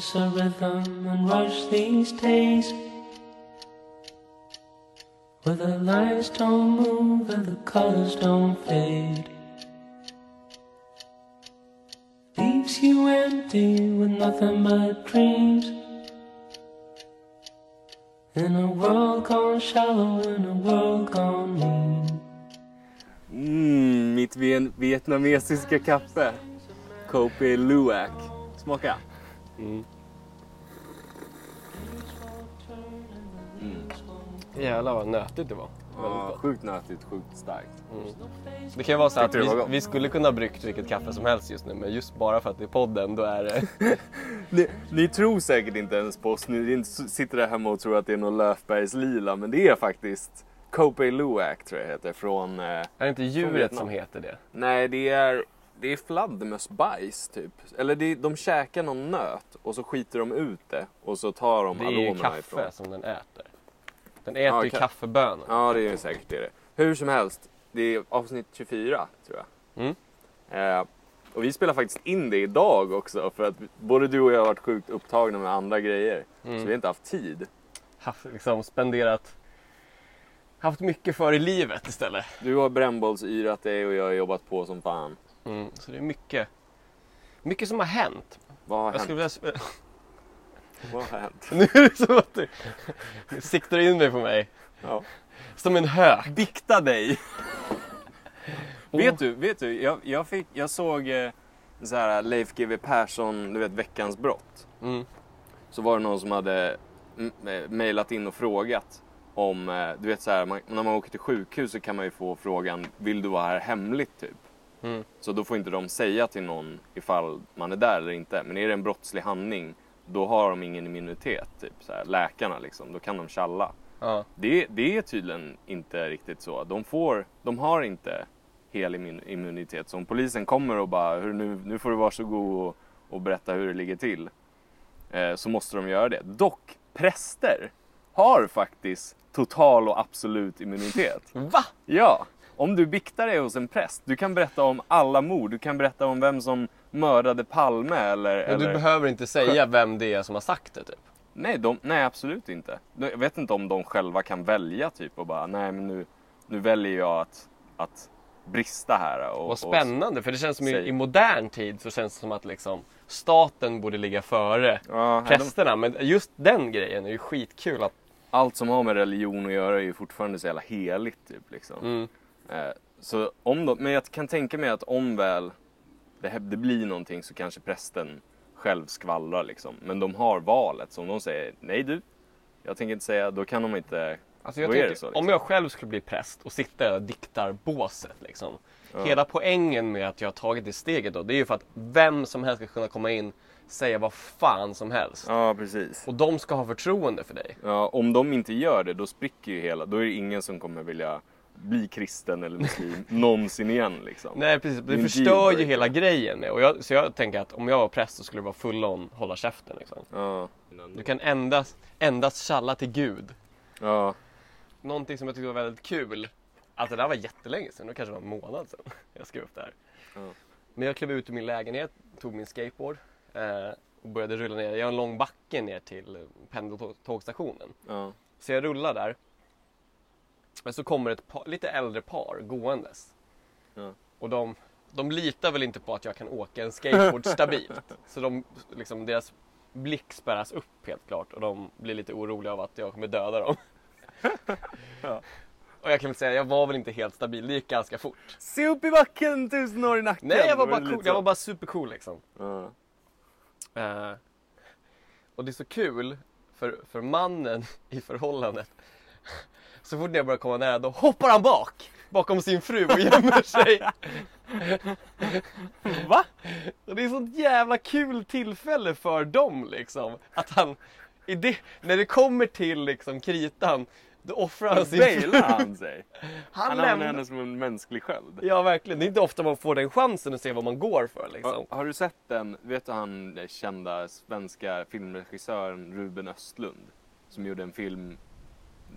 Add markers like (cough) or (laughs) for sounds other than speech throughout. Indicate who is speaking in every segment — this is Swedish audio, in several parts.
Speaker 1: us a rhythm and rush these days. Where the lights don't move and the colors don't fade. Leaves you empty with nothing but dreams. In a world gone shallow, in a world gone mean.
Speaker 2: Mm, mitt vietnamesiska kaffe. Kopi Luwak. Smaka.
Speaker 3: Jävlar vad nötigt det var.
Speaker 2: Ja, sjukt nötigt, sjukt starkt.
Speaker 3: Det kan ju vara så att vi, vi skulle kunna ha bryggt vilket kaffe som helst just nu men just bara för att det är podden då är det... (laughs)
Speaker 2: Ni, ni tror säkert inte ens på oss. Ni sitter där hemma och tror att det är någon Löfbergs lila. Men det är faktiskt Kopi Luwak tror jag heter. Från... Eh,
Speaker 3: Är det inte djuret som heter det?
Speaker 2: nej, det är, det är fladdermössbajs typ. Eller det, de käkar någon nöt och så skiter de ut det. Och så tar de
Speaker 3: Det är ju
Speaker 2: aromerna
Speaker 3: kaffe
Speaker 2: ifrån.
Speaker 3: som den äter. Den äter
Speaker 2: Ja,
Speaker 3: ju
Speaker 2: ka-
Speaker 3: kaffebönor.
Speaker 2: Ja, det är säkert det. Hur som helst, det är avsnitt 24 tror jag.
Speaker 3: Mm.
Speaker 2: Eh, och vi spelar faktiskt in det idag också för att både du och jag har varit sjukt upptagna med andra grejer.
Speaker 3: Mm.
Speaker 2: Så vi har inte haft tid.
Speaker 3: Haft, liksom spenderat... Haft mycket för i livet istället.
Speaker 2: Du har brännbollsyrat dig och jag har jobbat på som fan.
Speaker 3: Mm, så det är mycket... Mycket som har hänt.
Speaker 2: Vad har
Speaker 3: Jag
Speaker 2: hänt?
Speaker 3: skulle vilja... (laughs)
Speaker 2: Vad har hänt? (laughs)
Speaker 3: Nu är det som att du siktar in dig på mig.
Speaker 2: Ja.
Speaker 3: Som en hök.
Speaker 2: Bikta dig! (laughs) vet du, vet du jag, jag, fick, jag såg eh, så här Leif GW Persson, du vet Veckans brott.
Speaker 3: Mm.
Speaker 2: så var det någon som hade eh, mejlat in och frågat om, eh, du vet så här, man, när man åker till sjukhus så kan man ju få frågan, vill du vara här hemligt typ?
Speaker 3: Mm.
Speaker 2: Så då får inte de säga till någon ifall man är där eller inte. Men är det en brottslig handling, då har de ingen immunitet, typ så här, läkarna liksom, då kan de tjalla.
Speaker 3: Ja.
Speaker 2: Det, det är tydligen inte riktigt så. De, får, de har inte hel immun- immunitet. Så om polisen kommer och bara, "Hur, nu, nu får du vara så god och, och berätta hur det ligger till. Eh, så måste de göra det. Dock, präster har faktiskt total och absolut immunitet.
Speaker 3: Va?
Speaker 2: Ja, om du biktar dig hos en präst, du kan berätta om alla mord. Du kan berätta om vem som mördade Palme eller...
Speaker 3: Men du
Speaker 2: eller...
Speaker 3: behöver inte säga vem det är som har sagt det typ.
Speaker 2: Nej, de, nej, absolut inte. Jag vet inte om de själva kan välja typ och bara, nej men nu, nu väljer jag att, att brista här. Och,
Speaker 3: Vad spännande, för det känns som i, i modern tid så känns det som att liksom staten borde ligga före
Speaker 2: Och, ja, nej, de,
Speaker 3: prästerna. Men just den grejen är ju skitkul att...
Speaker 2: allt som har med religion att göra är ju fortfarande så jävla heligt typ liksom.
Speaker 3: Mm.
Speaker 2: Eh, så om de, men jag kan tänka mig att om väl det, det blir någonting så kanske prästen själv skvallrar liksom. Men de har valet, så om de säger nej du, jag tänker inte säga, då kan de inte
Speaker 3: Alltså jag tänker,
Speaker 2: så, liksom.
Speaker 3: Om jag själv skulle bli präst och sitta i det här diktarbåset liksom. Hela poängen med att jag har tagit det steget då, det är ju för att vem som helst ska kunna komma in, säga vad fan som helst.
Speaker 2: Ja, precis.
Speaker 3: Och de ska ha förtroende för dig.
Speaker 2: Ja, om de inte gör det, då spricker ju hela, då är det ingen som kommer vilja bli kristen eller muslim (laughs) någonsin igen liksom.
Speaker 3: Nej precis, det förstör ju hela grejen. Och jag, så jag tänker att om jag var präst så skulle det vara full on hålla käften liksom.
Speaker 2: Ja.
Speaker 3: Du kan endast, endast tjalla till Gud.
Speaker 2: Ja.
Speaker 3: Någonting som jag tyckte var väldigt kul. Alltså det där var jättelänge sedan, det kanske var en månad sedan (laughs) jag skrev upp det här.
Speaker 2: Ja.
Speaker 3: Men jag klev ut ur min lägenhet, tog min skateboard eh, och började rulla ner. Jag har en lång backe ner till pendeltågstationen.
Speaker 2: Ja.
Speaker 3: Så jag rullar där. Men så kommer ett par, lite äldre par gåendes.
Speaker 2: Ja.
Speaker 3: Och de, de litar väl inte på att jag kan åka en skateboard (laughs) stabilt. Så de, liksom, deras blick spärras upp helt klart och de blir lite oroliga av att jag kommer döda dem. (laughs)
Speaker 2: Ja.
Speaker 3: Och jag kan väl säga, jag var väl inte helt stabil, det gick ganska fort.
Speaker 2: Se upp i backen, tusen år i nacken!
Speaker 3: Nej, jag var bara cool, jag var bara supercool liksom.
Speaker 2: Ja.
Speaker 3: Eh, och det är så kul för, för mannen i förhållandet. Så fort jag börjar komma nära då hoppar han bak bakom sin fru och gömmer sig.
Speaker 2: Va?
Speaker 3: Och det är sånt jävla kul tillfälle för dem liksom. Att han, det, när det kommer till liksom kritan, då offrar han sin fru.
Speaker 2: han sig?
Speaker 3: Han,
Speaker 2: Han
Speaker 3: lämnar.
Speaker 2: henne som en mänsklig sköld.
Speaker 3: Ja verkligen, det är inte ofta man får den chansen att se vad man går för liksom.
Speaker 2: Har, har du sett den, vet du han kända svenska filmregissören Ruben Östlund? Som gjorde en film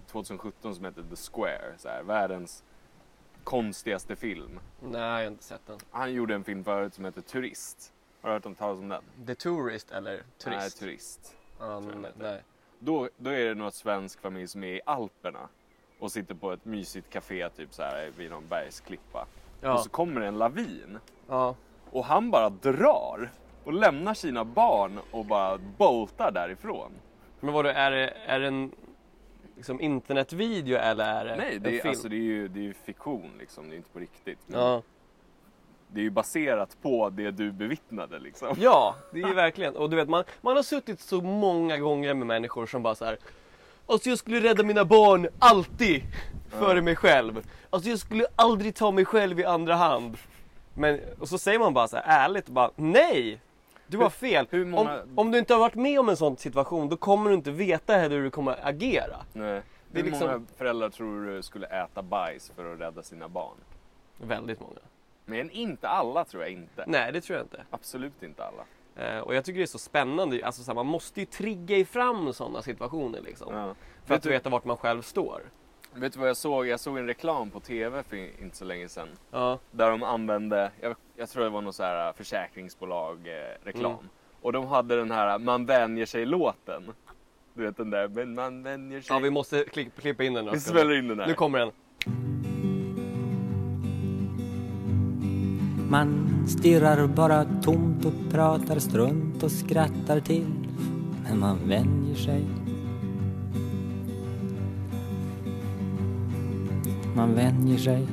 Speaker 2: 2017 som heter The Square, så här, världens konstigaste film.
Speaker 3: Nej, jag har inte sett den.
Speaker 2: Han gjorde en film förut som heter Turist. Har du hört om talas om den?
Speaker 3: The Tourist eller Turist?
Speaker 2: Nej, turist. Jag
Speaker 3: nej.
Speaker 2: Då, då är det någon svensk familj som är i Alperna och sitter på ett mysigt café typ så här vid någon bergsklippa. Och
Speaker 3: Ja,
Speaker 2: så kommer det en lavin
Speaker 3: ja.
Speaker 2: och han bara drar och lämnar sina barn och bara boltar därifrån.
Speaker 3: Men vadå, är det, är det en liksom, internetvideo eller är det
Speaker 2: Nej,
Speaker 3: en
Speaker 2: det är,
Speaker 3: film?
Speaker 2: alltså, det är ju det är ju fiktion liksom, det är inte på riktigt.
Speaker 3: Ja.
Speaker 2: Det är ju baserat på det du bevittnade liksom.
Speaker 3: ja, (laughs) det är ju verkligen. Och du vet, man, man har suttit så många gånger med människor som bara så här. Alltså jag skulle rädda mina barn alltid före mig själv. Alltså jag skulle aldrig ta mig själv i andra hand. Men, och så säger man bara så här ärligt bara nej! Du har fel.
Speaker 2: hur många-
Speaker 3: om, om du inte har varit med om en sån situation då kommer du inte veta heller hur du kommer agera.
Speaker 2: Nej.
Speaker 3: Det är
Speaker 2: Hur
Speaker 3: liksom-
Speaker 2: många föräldrar tror du skulle äta bajs för att rädda sina barn?
Speaker 3: Väldigt många.
Speaker 2: Men inte alla tror jag inte.
Speaker 3: Nej det tror jag inte.
Speaker 2: Absolut inte alla.
Speaker 3: Eh, och jag tycker det är så spännande, alltså, så här, man måste ju trigga fram sådana situationer liksom.
Speaker 2: Ja.
Speaker 3: För
Speaker 2: Vet
Speaker 3: att
Speaker 2: du-
Speaker 3: veta vart man själv står.
Speaker 2: Vet du vad jag såg? Jag såg en reklam på TV för inte så länge sedan.
Speaker 3: Ja,
Speaker 2: Där de använde, jag, jag tror det var någon så här försäkringsbolag eh, reklam.
Speaker 3: Mm.
Speaker 2: Och de hade den här Man vänjer sig låten. Du vet den där, men man vänjer sig.
Speaker 3: ja vi måste klipp, klippa in den. då.
Speaker 2: Vi smäller in den här.
Speaker 3: Nu kommer den.
Speaker 4: Man stirrar bara tomt och pratar strunt och skrattar till. Men man vänjer sig. Man vänjer sig.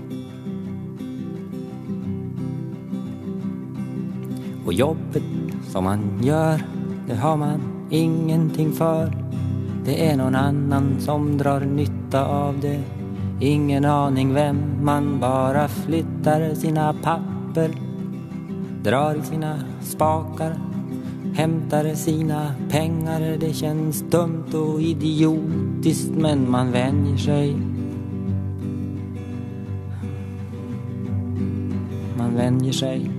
Speaker 4: Och jobbet som man gör, det har man ingenting för. Det är någon annan som drar nytta av det. Ingen aning vem, man bara flyttar sina papper. Drar i sina spakar, hämtar sina pengar. Det känns dumt och idiotiskt men man vänjer sig. Man vänjer sig.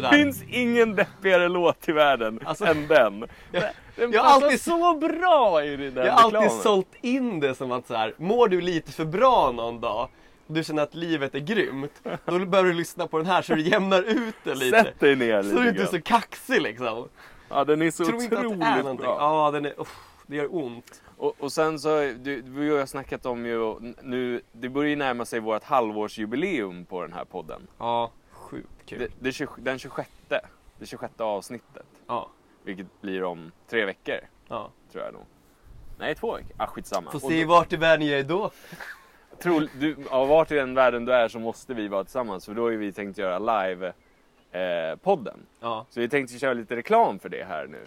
Speaker 2: Det finns ingen deppigare låt i världen
Speaker 3: Alltså-
Speaker 2: än den.
Speaker 3: Jag-
Speaker 2: Den
Speaker 3: jag alltid-
Speaker 2: så bra i den
Speaker 3: Jag har alltid sålt in det som att så här, mår du lite för bra någon dag och du känner att livet är grymt, då bör du lyssna på den här så du jämnar ut det lite.
Speaker 2: Sätt dig ner
Speaker 3: så
Speaker 2: lite
Speaker 3: du inte är så kaxig liksom.
Speaker 2: Ja, den är så
Speaker 3: Tror inte att det är
Speaker 2: otroligt
Speaker 3: någonting.
Speaker 2: bra.
Speaker 3: Ja, den är, uff, det gör ont.
Speaker 2: Och, och sen så, du, vi har snackat om ju nu, det börjar ju närma sig vårt halvårsjubileum på den här podden.
Speaker 3: Ja, sjukt kul.
Speaker 2: Det, det, 20 den 26, det 26 avsnittet.
Speaker 3: Ja,
Speaker 2: Vilket blir om tre veckor,
Speaker 3: ja.
Speaker 2: tror jag nog. Nej, två veckor. Ah, skitsamma.
Speaker 3: Får
Speaker 2: Och
Speaker 3: se
Speaker 2: då-
Speaker 3: vart i världen jag är då. (laughs)
Speaker 2: Tror, du, ja, vart i den världen du är så måste vi vara tillsammans för då har ju vi tänkt göra live eh, podden.
Speaker 3: Ja,
Speaker 2: Så vi tänkte köra lite reklam för det här nu.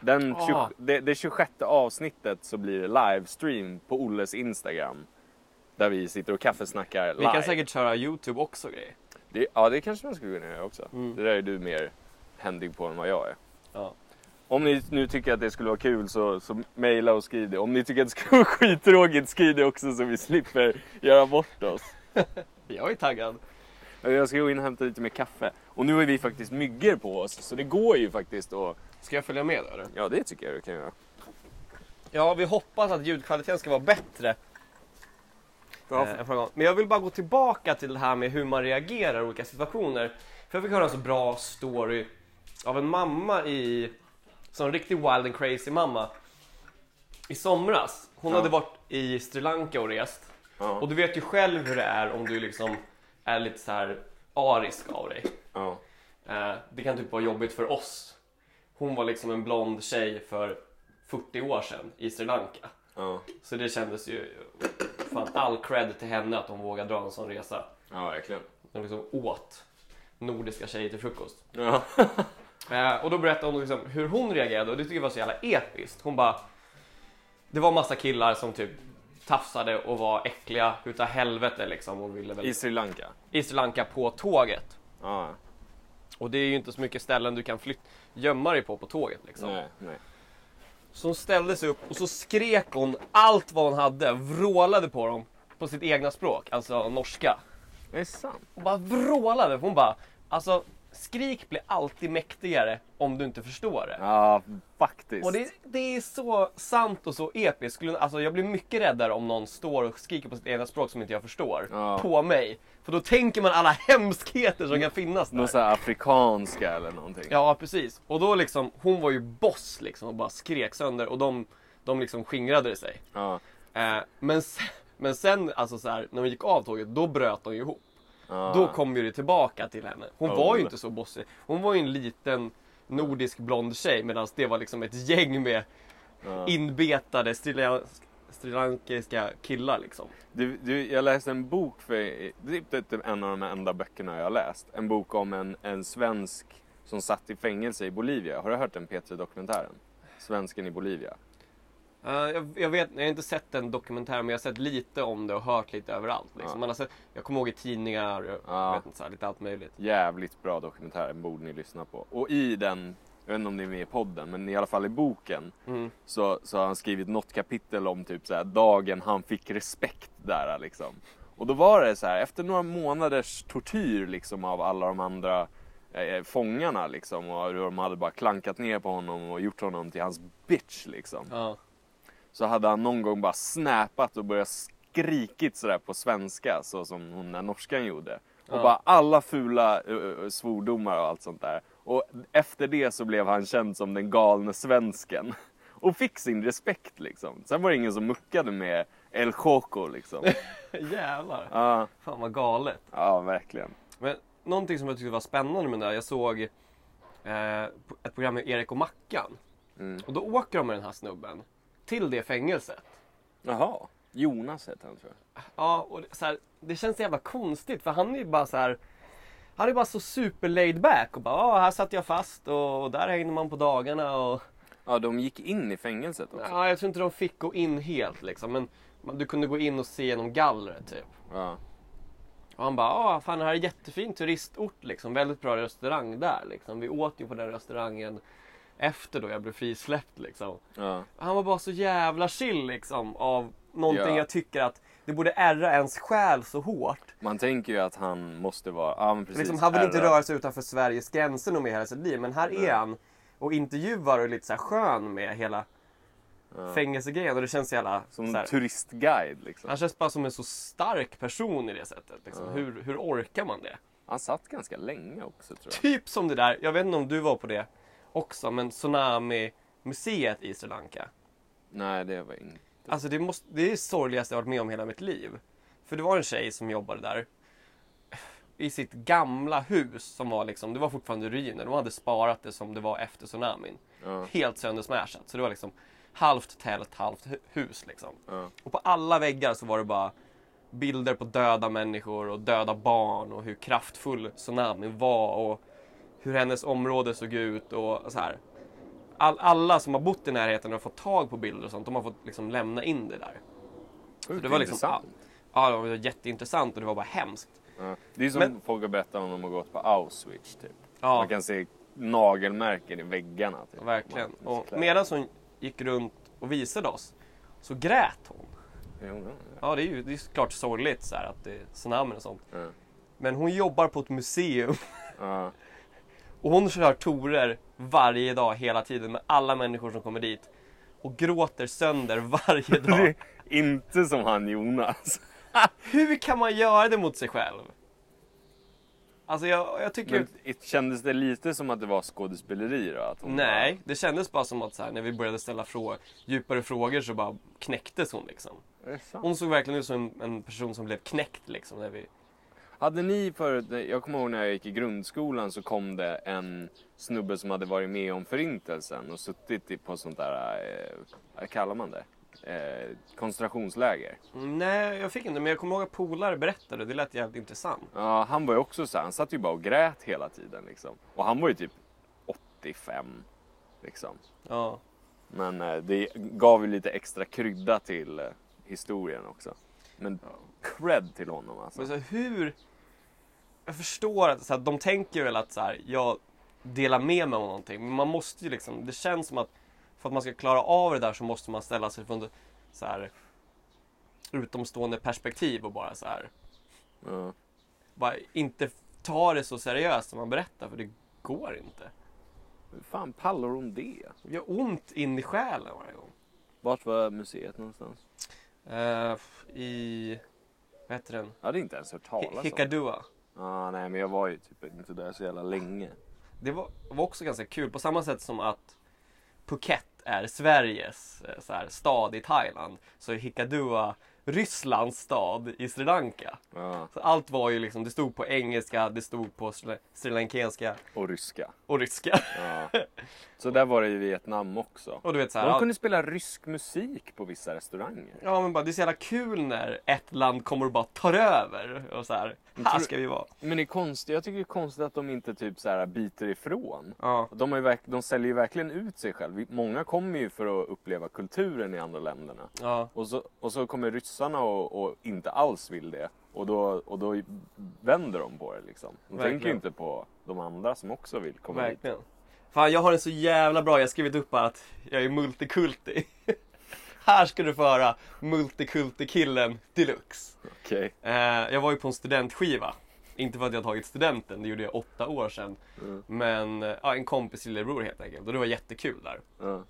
Speaker 2: Den
Speaker 3: Ah.
Speaker 2: 20, det, det 26 avsnittet så blir det livestream på Olles Instagram. Där vi sitter och kaffesnackar live.
Speaker 3: vi kan säkert köra Youtube också grejer.
Speaker 2: det, ja det kanske man skulle kunna göra också.
Speaker 3: Mm.
Speaker 2: Det där är du mer händig på än vad jag är.
Speaker 3: Ja.
Speaker 2: Om ni nu tycker att det skulle vara kul så, så mejla och skriv det. Om ni tycker att det skulle vara (laughs) skittråkigt skriv det också så vi slipper göra bort oss. (laughs)
Speaker 3: Jag är taggad.
Speaker 2: Jag ska gå in och hämta lite mer kaffe. Och nu har vi faktiskt myggor på oss så det går ju faktiskt att...
Speaker 3: Ska jag följa med då eller?
Speaker 2: Ja det tycker jag du kan göra.
Speaker 3: Ja, vi hoppas att ljudkvaliteten ska vara bättre.
Speaker 2: Ja,
Speaker 3: Eh, förra gången. Men jag vill bara gå tillbaka till det här med hur man reagerar i olika situationer. För jag fick höra en så bra story av en mamma i, som en riktig wild and crazy mamma. I somras. Hon
Speaker 2: Ja.
Speaker 3: hade varit i Sri Lanka och rest.
Speaker 2: Ja.
Speaker 3: Och du vet ju själv hur det är om du liksom är lite så här arisk av dig.
Speaker 2: Ja.
Speaker 3: Eh, det kan typ vara jobbigt för oss. Hon var liksom en blond tjej för 40 år sedan i Sri Lanka.
Speaker 2: Ja.
Speaker 3: Så det kändes ju, fan all cred till henne att hon vågade dra en sån resa.
Speaker 2: Ja, verkligen.
Speaker 3: Hon liksom åt nordiska tjejer till frukost.
Speaker 2: Ja. (laughs)
Speaker 3: Eh, och då berättade hon liksom hur hon reagerade och det tycker jag var så jävla episkt. Hon bara, det var massa killar som typ tafsade och var äckliga utav helvete liksom och ville väl
Speaker 2: I Sri Lanka.
Speaker 3: i Sri Lanka på tåget.
Speaker 2: Ja.
Speaker 3: Och det är ju inte så mycket ställen du kan flyt- gömma dig på på tåget liksom.
Speaker 2: Nej, nej.
Speaker 3: Så hon ställde sig upp och så skrek hon allt vad hon hade, vrålade på dem på sitt egna språk, alltså norska.
Speaker 2: Det är sant.
Speaker 3: Hon bara vrålade, hon bara alltså skrik blir alltid mäktigare om du inte förstår det.
Speaker 2: Ja, faktiskt.
Speaker 3: Och det, det är så sant och så episkt. Alltså jag blir mycket räddare om någon står och skriker på sitt egna språk som inte jag förstår.
Speaker 2: Ja.
Speaker 3: På mig. För då tänker man alla (laughs) hemskheter som kan finnas där.
Speaker 2: Någon sån afrikanska eller någonting.
Speaker 3: Ja, precis. Och då liksom, hon var ju boss liksom och bara skrek sönder och de, de liksom skingrade sig.
Speaker 2: Ja,
Speaker 3: Eh, men, sen, men sen, alltså så här, när hon gick av tåget, då bröt de ju ihop.
Speaker 2: Ja.
Speaker 3: Då kom ju det tillbaka till henne. Hon
Speaker 2: Oh.
Speaker 3: var ju inte så bossig. Hon var ju en liten nordisk blond tjej medan det var liksom ett gäng med
Speaker 2: Ja.
Speaker 3: inbetade sri- srilankiska killar liksom.
Speaker 2: Du, du, jag läste en bok för, det är typ en av de enda böckerna jag har läst. En bok om en, en svensk som satt i fängelse i Bolivia. Har du hört den P3-dokumentären? Svensken i Bolivia.
Speaker 3: Eh, jag, jag, vet, jag har inte sett den dokumentären men jag har sett lite om det och hört lite överallt. Liksom.
Speaker 2: Ja.
Speaker 3: Man har sett, jag kommer ihåg i tidningar, jag
Speaker 2: Ja.
Speaker 3: vet inte, så här, lite allt möjligt.
Speaker 2: Jävligt bra dokumentär, den borde ni lyssna på. Och i den, jag vet inte om det är med i podden, men i alla fall i boken
Speaker 3: Mm.
Speaker 2: så, så har han skrivit något kapitel om typ så här, dagen han fick respekt där liksom. Och då var det så här, efter några månaders tortyr liksom av alla de andra eh, fångarna liksom och de hade bara klankat ner på honom och gjort honom till hans bitch liksom.
Speaker 3: Ja.
Speaker 2: Så hade han någon gång bara snappat och börjat skrikit sådär på svenska så som hon den norskan gjorde. Och
Speaker 3: Ja.
Speaker 2: bara alla fula uh, svordomar och allt sånt där. Och efter det så blev han känd som den galne svensken. (laughs) Och fick sin respekt liksom. Sen var det ingen som muckade med El Choco liksom. (laughs)
Speaker 3: Jävlar.
Speaker 2: Ja,
Speaker 3: Fan vad galet.
Speaker 2: ja verkligen.
Speaker 3: Men någonting som jag tyckte var spännande med det där, jag såg eh, ett program med Erik och Mackan.
Speaker 2: Mm.
Speaker 3: Och då åker de med den här snubben till det fängelset.
Speaker 2: Jaha, Jonas heter han tror jag.
Speaker 3: Ja, och så här, det känns så jävla konstigt för han är ju bara så här. Han är bara så super laid back och bara ja, här satt jag fast och, och där hängde man på dagarna och
Speaker 2: Ja, de gick in i fängelset också.
Speaker 3: ja, jag tror inte de fick gå in helt liksom men man- du kunde gå in och se genom gallret typ.
Speaker 2: Ja.
Speaker 3: Och han bara ja, fan det här är jättefin turistort liksom, väldigt bra restaurang där liksom. Vi åt ju på den restaurangen efter då jag blev frisläppt liksom.
Speaker 2: Ja.
Speaker 3: Han var bara så jävla chill liksom av någonting
Speaker 2: Ja.
Speaker 3: jag tycker att det borde ärra ens själ så hårt.
Speaker 2: Man tänker ju att han måste vara, ja men precis.
Speaker 3: Liksom, han vill inte
Speaker 2: ärrad.
Speaker 3: röra sig utanför Sveriges gränser nog med hela sitt liv. Men här är han och intervjuar och är lite så här skön med hela
Speaker 2: Ja.
Speaker 3: fängelsegrejen. Och det känns så jävla...
Speaker 2: Som en turistguide liksom.
Speaker 3: han känns bara som en så stark person i det sättet. Liksom.
Speaker 2: Ja.
Speaker 3: Hur, hur orkar man det?
Speaker 2: Han satt ganska länge också tror jag.
Speaker 3: Typ som det där, jag vet inte om du var på det också, men Tsunami-museet i Sri Lanka.
Speaker 2: Nej, det var inte.
Speaker 3: Alltså det, måste, det är det sorgligaste jag varit med om hela mitt liv. För det var en tjej som jobbade där. I sitt gamla hus som var liksom, det var fortfarande ruiner. De hade sparat det som det var efter tsunamin.
Speaker 2: Ja,
Speaker 3: Helt söndersmashat. Så det var liksom halvt tält, halvt hu- hus liksom.
Speaker 2: ja,
Speaker 3: Och på alla väggar så var det bara bilder på döda människor och döda barn och hur kraftfull tsunamin var och hur hennes område såg ut och så här. All, alla som har bott i närheten och fått tag på bilder och sånt, de har fått liksom lämna in det där.
Speaker 2: Sjukt
Speaker 3: det var liksom-
Speaker 2: intressant.
Speaker 3: Ja, det var jätteintressant och det var bara hemskt.
Speaker 2: Ja. Det är som
Speaker 3: Men-
Speaker 2: folk har berättat om de har gått på Auschwitz typ.
Speaker 3: Ja,
Speaker 2: Man kan se nagelmärken i väggarna. Typ.
Speaker 3: verkligen.
Speaker 2: Man-
Speaker 3: Och medan hon gick runt och visade oss så grät hon.
Speaker 2: Ja,
Speaker 3: Ja, det är ju det är såklart sorgligt så här, att det är tsunamin och sånt.
Speaker 2: ja.
Speaker 3: Men hon jobbar på ett museum
Speaker 2: Ja. (laughs)
Speaker 3: och hon kör torer varje dag hela tiden med alla människor som kommer dit. Och gråter sönder (laughs) varje dag.
Speaker 2: inte som han Jonas. (laughs)
Speaker 3: Hur kan man göra det mot sig själv? Alltså jag, jag tycker...
Speaker 2: Men kändes det lite som att det var skådespeleri då?
Speaker 3: Nej, det kändes bara som att så här, när vi började ställa frå djupare frågor så bara knäcktes hon liksom.
Speaker 2: Bara?
Speaker 3: Hon såg verkligen ut som en, en person som blev knäckt liksom. När vi...
Speaker 2: Hade ni förut, jag kommer ihåg när jag gick i grundskolan så kom det en snubbe som hade varit med om förintelsen och suttit på sånt där, eh, vad kallar man det? Eh, koncentrationsläger.
Speaker 3: Mm, Nej, jag fick inte, men jag kommer ihåg att polare berättade det lät jävligt intressant.
Speaker 2: Ja, han var ju också så här, han satt ju bara och grät hela tiden liksom. Och han var ju typ 85 liksom.
Speaker 3: Ja.
Speaker 2: Men eh, det gav ju lite extra krydda till eh, historien också. Men cred till honom alltså.
Speaker 3: Men så hur... Jag förstår att så här, de tänker väl att så här, jag delar med mig av någonting. Men man måste ju liksom, det känns som att för att man ska klara av det där så måste man ställa sig från så här utomstående perspektiv och bara så här
Speaker 2: Ja.
Speaker 3: bara inte ta det så seriöst som man berättar för det går inte.
Speaker 2: Hur fan pallar hon det?
Speaker 3: Det gör ont in i själen varje gång.
Speaker 2: Vart var museet någonstans?
Speaker 3: Eh, I, vad heter den?
Speaker 2: Jag hade inte ens hört talas om.
Speaker 3: Hikadua.
Speaker 2: Ah, nej men jag var ju typ inte där så jävla länge.
Speaker 3: Det var, var också ganska kul på samma sätt som att Phuket är Sveriges eh, så här, stad i Thailand så är Hikadua Rysslands stad i Sri Lanka.
Speaker 2: Ja.
Speaker 3: Så allt var ju liksom, det stod på engelska, det stod på sri- srilankenska
Speaker 2: Och ryska.
Speaker 3: och ryska.
Speaker 2: Ja. Så där var det i Vietnam också.
Speaker 3: Och du vet så här,
Speaker 2: De kunde spela rysk musik på vissa restauranger.
Speaker 3: Ja men bara, det är så jävla kul när ett land kommer och bara tar över och så här, här ska vi vara.
Speaker 2: Men det är konstigt, jag tycker det är konstigt att de inte typ så här biter ifrån.
Speaker 3: Ja,
Speaker 2: De, har verk, de säljer ju verkligen ut sig själv. Många kommer ju för att uppleva kulturen i andra länderna.
Speaker 3: ja,
Speaker 2: Och så, och så kommer ryssarna och, och inte alls vill det. Och då, och då vänder de på det liksom. De
Speaker 3: Verkligen.
Speaker 2: tänker inte på de andra som också vill komma hit.
Speaker 3: Fan jag har en så jävla bra, jag har skrivit upp här att jag är multikulti. (laughs) här ska du få höra multikulti-killen deluxe.
Speaker 2: Okej.
Speaker 3: Eh, jag var ju på en studentskiva. Inte för att jag tagit studenten, det gjorde jag åtta år sedan.
Speaker 2: Mm.
Speaker 3: Men eh, ja, en kompis lillebror helt enkelt och det var jättekul där.
Speaker 2: Ja.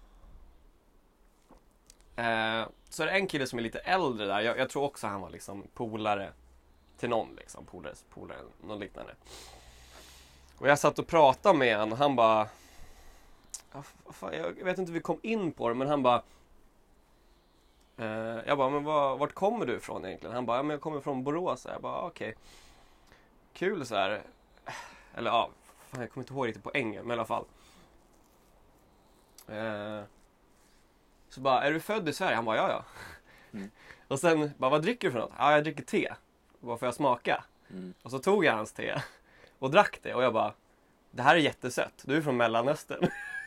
Speaker 3: Eh, så är det en kille som är lite äldre där. Jag, jag tror också han var liksom polare till någon liksom. Polares polare, något liknande. Och jag satt och pratade med honom och han bara... Jag vet inte hur vi kom in på det men han bara... Eh, jag bara, men var, vart kommer du ifrån egentligen? Han bara, ja men jag kommer från Borås. Jag bara, okej. Kul så här. Eller ja, fan, jag kommer inte ihåg riktigt poängen men i alla fall. Eh, så bara, är du född i Sverige? Han bara, ja ja.
Speaker 2: Mm. (laughs)
Speaker 3: Och sen, bara, vad dricker du för något? Ja, jag dricker te. Vad får jag smaka?
Speaker 2: Mm.
Speaker 3: Och så tog jag hans te och drack det och jag bara, det här är jättesött. Du är från Mellanöstern. (laughs)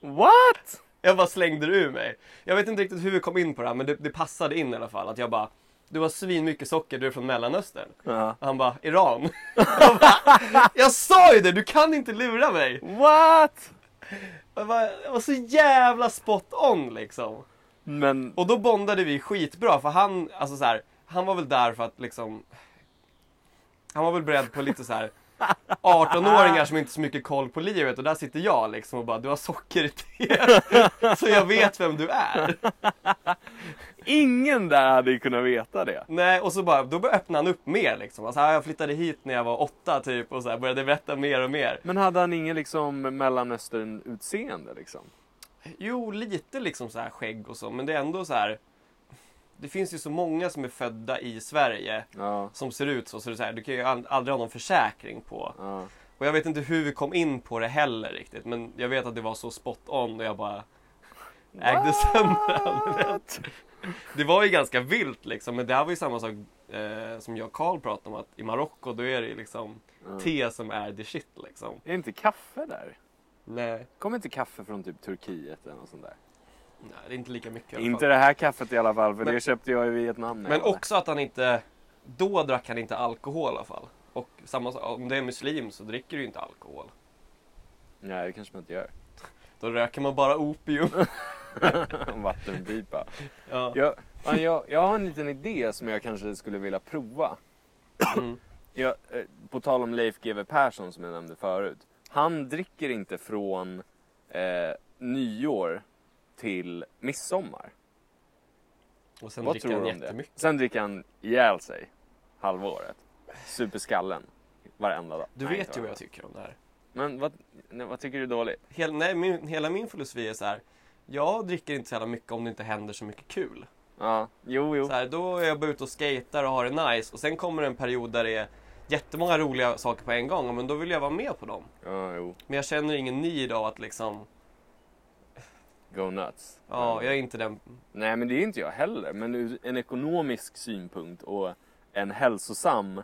Speaker 2: What?
Speaker 3: Jag bara slängde det ur mig. Jag vet inte riktigt hur vi kom in på det här men det, det passade in i alla fall. Att jag bara, du har svin mycket socker, du är från Mellanöstern.
Speaker 2: Ja.
Speaker 3: Och han bara, Iran. (laughs) jag, bara, jag sa ju det, du kan inte lura mig.
Speaker 2: What?
Speaker 3: Jag, bara, jag var så jävla spot on liksom.
Speaker 2: Men,
Speaker 3: Och då bondade vi skitbra för han, alltså så här, han var väl där för att liksom Han var väl beredd på lite så här 18-åringar som inte har så mycket koll på livet och där sitter jag liksom och bara du har socker i te Så jag vet vem du är
Speaker 2: ingen där hade ju kunnat veta det.
Speaker 3: Nej och så bara, då började öppna han upp mer liksom alltså, Jag flyttade hit när jag var åtta typ och så här, började berätta mer och mer
Speaker 2: Men hade han ingen liksom mellanöstern-utseende liksom?
Speaker 3: Jo, lite liksom så här skägg och så men det är ändå så här Det finns ju så många som är födda i Sverige
Speaker 2: Ja.
Speaker 3: som ser ut så, så det är så här, du kan ju ald- aldrig ha någon försäkring på.
Speaker 2: ja.
Speaker 3: Och jag vet inte hur vi kom in på det heller riktigt, men jag vet att det var så spot on och jag bara ägde sönder. Det var ju ganska vilt liksom, men det här var ju samma sak eh, som jag och Carl pratade om, att i Marocko då är det liksom
Speaker 2: Ja.
Speaker 3: te som är the shit liksom.
Speaker 2: Är det inte kaffe där?
Speaker 3: Nej,
Speaker 2: Kommer inte kaffe från typ Turkiet eller något sånt där?
Speaker 3: Nej det är inte lika mycket i alla
Speaker 2: Inte
Speaker 3: fall.
Speaker 2: det här kaffet i alla fall, för
Speaker 3: Men-
Speaker 2: det köpte jag i Vietnam.
Speaker 3: Men också att han inte, då drack han inte alkohol i alla fall. Och samma om det är muslim så dricker du inte alkohol.
Speaker 2: Nej, det kanske man inte gör.
Speaker 3: Då röker man bara opium. (laughs)
Speaker 2: Vattenpipa.
Speaker 3: Ja.
Speaker 2: Jag, ja, jag, jag har en liten idé som jag kanske skulle vilja prova.
Speaker 3: Mm.
Speaker 2: Jag, eh, på tal om Leif GW Persson som jag nämnde förut. Han dricker inte från eh, nyår till midsommar.
Speaker 3: Och sen
Speaker 2: Vad
Speaker 3: dricker
Speaker 2: tror
Speaker 3: han
Speaker 2: du om det?
Speaker 3: jättemycket.
Speaker 2: Sen dricker han ihjäl sig halva året. Superskallen. Varenda dag.
Speaker 3: Du
Speaker 2: Nej,
Speaker 3: vet ju vad jag tycker om det här.
Speaker 2: Men vad, nej, vad tycker du är dåligt?
Speaker 3: Hel, nej, min, hela min filosofi är så här. Jag dricker inte så jävla mycket om det inte händer så mycket kul.
Speaker 2: Ja, jo, jo.
Speaker 3: Så här, då är jag bara ute och skejtar och har det nice. Och sen kommer det en period där det är jättemånga roliga saker på en gång. Men då vill jag vara med på dem.
Speaker 2: Ja, jo.
Speaker 3: Men jag känner ingen need av att liksom,
Speaker 2: Go nuts.
Speaker 3: ja, jag är inte den.
Speaker 2: Nej, men det är inte jag heller. Men ur en ekonomisk synpunkt och en hälsosam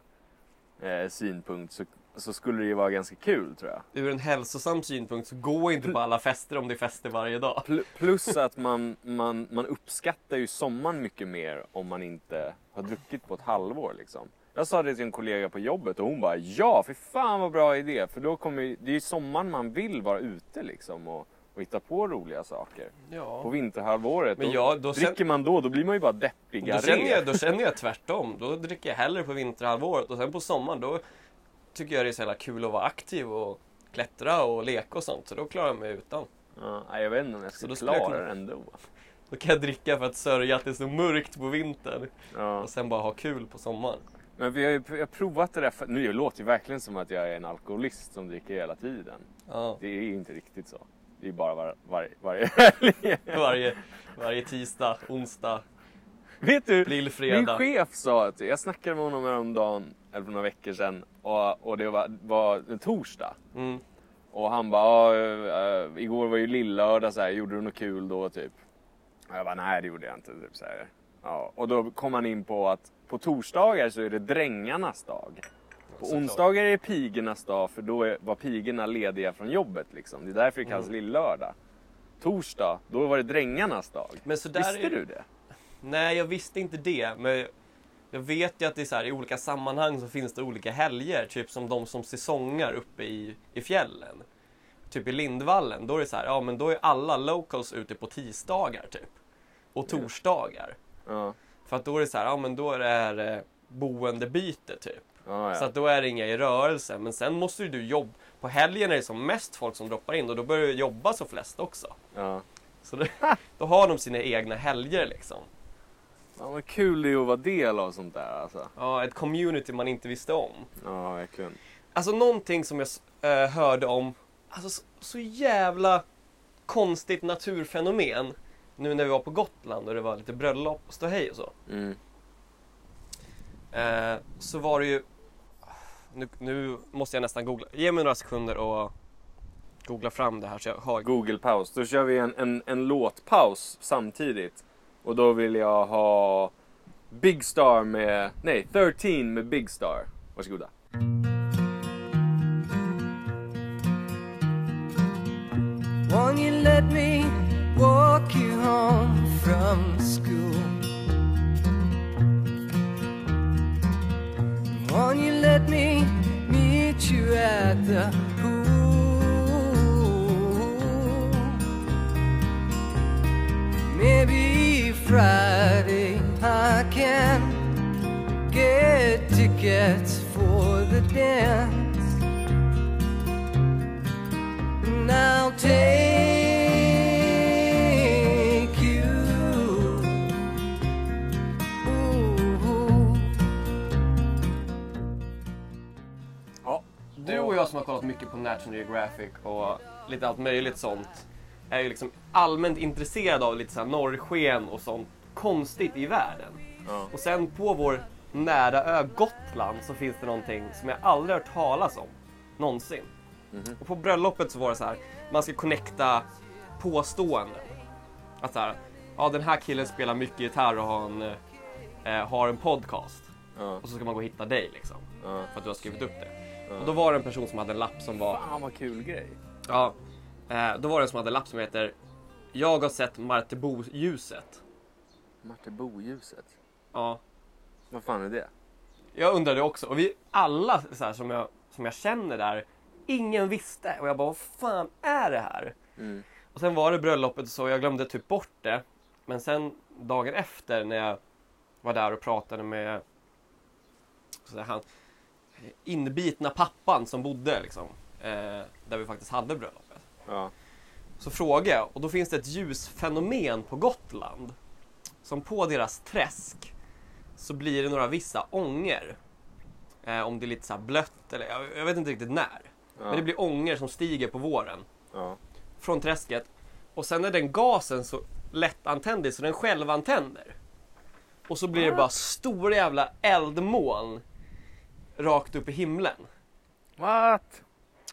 Speaker 2: eh, synpunkt så, så skulle det ju vara ganska kul tror jag.
Speaker 3: Ur en hälsosam synpunkt så gå inte på alla fester om det är fester varje dag.
Speaker 2: Pl- Plus att man, man, man uppskattar ju sommaren mycket mer om man inte har druckit på ett halvår liksom. Jag sa det till en kollega på jobbet och hon bara ja, för fan vad bra idé. För då kommer ju, det är ju sommaren man vill vara ute liksom och, och hitta på roliga saker. På
Speaker 3: Ja.
Speaker 2: vinterhalvåret,
Speaker 3: Men jag, då,
Speaker 2: dricker man då, då blir man ju bara deppigare.
Speaker 3: då, känner jag, då känner jag tvärtom. Då dricker jag hellre på vinterhalvåret och sen på sommaren då tycker jag det är så jävla kul att vara aktiv och klättra och leka och sånt. Så då klarar jag mig utan.
Speaker 2: Ja, jag vet inte om jag
Speaker 3: Så
Speaker 2: skulle klara det ändå.
Speaker 3: Då kan jag dricka för att sörja att det är så mörkt på vintern.
Speaker 2: Ja.
Speaker 3: Och sen bara ha kul på sommaren.
Speaker 2: Men vi har ju jag har provat det där, för, nu låter det ju verkligen som att jag är en alkoholist som dricker hela tiden.
Speaker 3: Ja.
Speaker 2: Det är inte riktigt så. Det är bara var, var, varje helg.
Speaker 3: Varje, varje tisdag, onsdag,
Speaker 2: Vet du, min chef sa att, jag snackade med honom häromdagen, eller för några veckor sedan, och, och det var, var en torsdag.
Speaker 3: Mm.
Speaker 2: Och han bara, äh, igår var ju lillördag så här, gjorde du något kul då typ? Och jag bara, nej det gjorde jag inte. Typ, så här. Ja. Och då kom han in på att på torsdagar så är det drängarnas dag. På
Speaker 3: Såklart.
Speaker 2: onsdagar är det pigornas dag för då är, var pigorna lediga från jobbet liksom. Det är därför det kallas lillördag. Torsdag, då var det drängarnas dag. Visste
Speaker 3: är...
Speaker 2: du det?
Speaker 3: Nej, jag visste inte det. Men jag vet ju att det är här, i olika sammanhang så finns det olika helger. Typ som de som säsongar uppe i, i fjällen. Typ i Lindvallen, då är det så här, ja men då är alla locals ute på tisdagar typ. Och torsdagar.
Speaker 2: Ja.
Speaker 3: För att då är det så här, ja men då är det här, eh, boendebyte typ.
Speaker 2: Ja,
Speaker 3: Så
Speaker 2: ja.
Speaker 3: att då är det inga i rörelse. Men sen måste ju du jobba. På helgen är det som mest folk som droppar in och då börjar du jobba så flest också.
Speaker 2: ja.
Speaker 3: Så det, då har de sina egna helger liksom.
Speaker 2: Fan vad kul det är att vara del av sånt där alltså.
Speaker 3: Ja, ett community man inte visste om.
Speaker 2: Ja, verkligen.
Speaker 3: Alltså någonting som jag äh, hörde om, alltså så, så jävla konstigt naturfenomen. Nu när vi var på Gotland och det var lite bröllop och ståhej och så.
Speaker 2: Mm.
Speaker 3: Eh, så var det ju, nu, nu måste jag nästan googla, ge mig några sekunder och googla fram det här så jag har
Speaker 2: Google-paus. Då kör vi en, en, en låtpaus samtidigt. Och då vill jag ha Big Star med, nej 13 med Big Star. Varsågoda.
Speaker 5: Won't you let me walk you home from school? Won't you let me meet you at the pool? Maybe Friday I can get tickets for the dance. And I'll take
Speaker 3: och jag som har kollat mycket på National Geographic och lite allt möjligt sånt är ju liksom allmänt intresserade av lite så här norrsken och sånt konstigt i världen.
Speaker 2: Ja.
Speaker 3: Och sen på vår nära ö Gotland så finns det någonting som jag aldrig hört talas om. Någonsin. Och på bröllopet så var det så här, man ska connecta påståenden. Att så här, ja den här killen spelar mycket gitarr och har en, eh, har en podcast.
Speaker 2: Ja.
Speaker 3: Och så ska man gå och hitta dig liksom.
Speaker 2: Ja.
Speaker 3: För att du har skrivit upp det. Och då var det en person som hade en lapp som var,
Speaker 2: Fan vad kul grej.
Speaker 3: ja, eh, då var det en som hade en lapp som heter Jag har sett Martebo-ljuset.
Speaker 2: Martebo-ljuset.
Speaker 3: Ja,
Speaker 2: Vad fan är det?
Speaker 3: jag undrade också. Och vi alla så här, som, jag, som jag känner där, ingen visste. Och jag bara, vad fan är det här?
Speaker 2: Mm.
Speaker 3: Och sen var det bröllopet så jag glömde typ bort det. Men sen dagen efter när jag var där och pratade med så här, han inbitna pappan som bodde liksom, eh, där vi faktiskt hade bröllopet.
Speaker 2: Ja.
Speaker 3: Så frågade jag och då finns det ett ljusfenomen på Gotland. Som på deras träsk så blir det några vissa ånger. Eh, om det är lite så här blött eller jag, jag vet inte riktigt när.
Speaker 2: Ja.
Speaker 3: Men det blir ånger som stiger på våren
Speaker 2: Ja.
Speaker 3: från träsket. Och sen är den gasen så lättantändlig så den självantänder. Och så blir det bara stora jävla eldmoln rakt upp i himlen.
Speaker 2: What?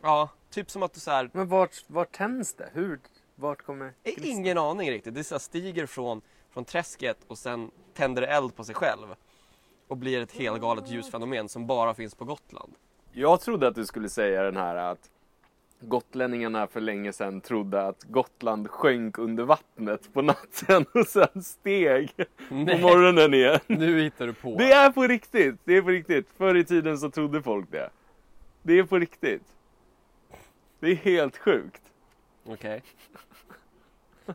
Speaker 3: Ja, typ som att du så här,
Speaker 2: Men vart, vart tänds det? Hur? Vart kommer...
Speaker 3: Har ingen aning riktigt. Det så stiger från, från träsket och sen tänder det eld på sig själv. Och blir ett helgalet ljusfenomen som bara finns på Gotland.
Speaker 2: Jag trodde att du skulle säga den här att gotlänningarna för länge sedan trodde att Gotland sjönk under vattnet på natten och sen steg på
Speaker 3: Nej.
Speaker 2: morgonen igen.
Speaker 3: Nu hittar du på.
Speaker 2: Det är på riktigt! Det är på riktigt. Förr i tiden så trodde folk det. Det är på riktigt. Det är helt sjukt.
Speaker 3: Okej.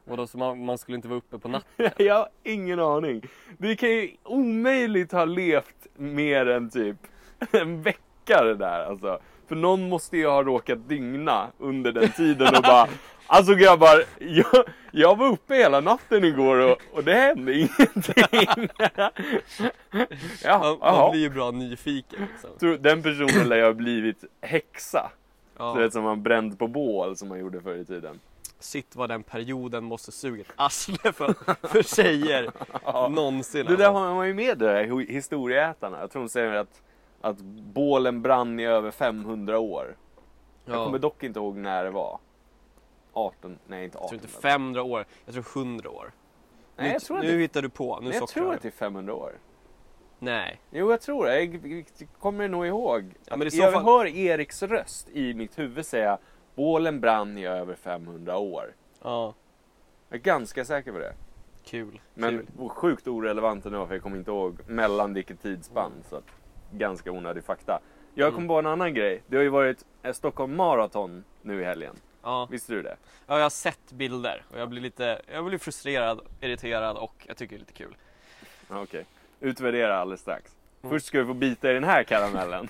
Speaker 3: Vadå, så man, man skulle inte vara uppe på natten? (laughs)
Speaker 2: Jag har ingen aning. Det kan ju omöjligt ha levt mer än typ en vecka det där alltså. För någon måste ju ha råkat dygna under den tiden och bara (laughs) Alltså grabbar, jag, jag var uppe hela natten igår och, och det hände ingenting. (laughs) ja,
Speaker 3: Man, man blir ju bra nyfiken liksom.
Speaker 2: Den personen lär ju ha blivit häxa.
Speaker 3: Ja.
Speaker 2: Du vet som man bränd på bål som man gjorde förr i tiden.
Speaker 3: Shit vad den perioden måste suga ett arsle för, för tjejer (laughs) någonsin.
Speaker 2: Det där
Speaker 3: alltså.
Speaker 2: har man ju med det där hi- historieätarna. Jag tror de säger att, att bålen brann i över 500 år. Jag
Speaker 3: Ja.
Speaker 2: kommer dock inte ihåg när det var. 18, nej inte
Speaker 3: Jag
Speaker 2: 18.
Speaker 3: tror inte 500 år, jag tror 100 år.
Speaker 2: Nej,
Speaker 3: nu
Speaker 2: jag tror att
Speaker 3: nu hittar du på, nu
Speaker 2: Nej, jag tror att det är 500 år.
Speaker 3: Nej.
Speaker 2: Jo, jag tror det. Jag, jag kommer nog ihåg.
Speaker 3: Ja, men
Speaker 2: jag
Speaker 3: fall-
Speaker 2: hör Eriks röst i mitt huvud säga bålen brann i över 500 år.
Speaker 3: Ja,
Speaker 2: Jag är ganska säker på det.
Speaker 3: kul.
Speaker 2: Men
Speaker 3: kul.
Speaker 2: sjukt orelevant ändå för jag kommer inte ihåg mellan vilket tidsspann. Så att, ganska onödig fakta. Jag kom
Speaker 3: Mm.
Speaker 2: på en annan grej. Det har ju varit Stockholm Marathon nu i helgen.
Speaker 3: Ja.
Speaker 2: Visste du det?
Speaker 3: ja, jag har sett bilder och jag blir lite, jag blir frustrerad, irriterad och jag tycker det är lite kul.
Speaker 2: Okej. Utvärdera alldeles strax.
Speaker 3: Mm.
Speaker 2: Först ska du få bita i den här karamellen.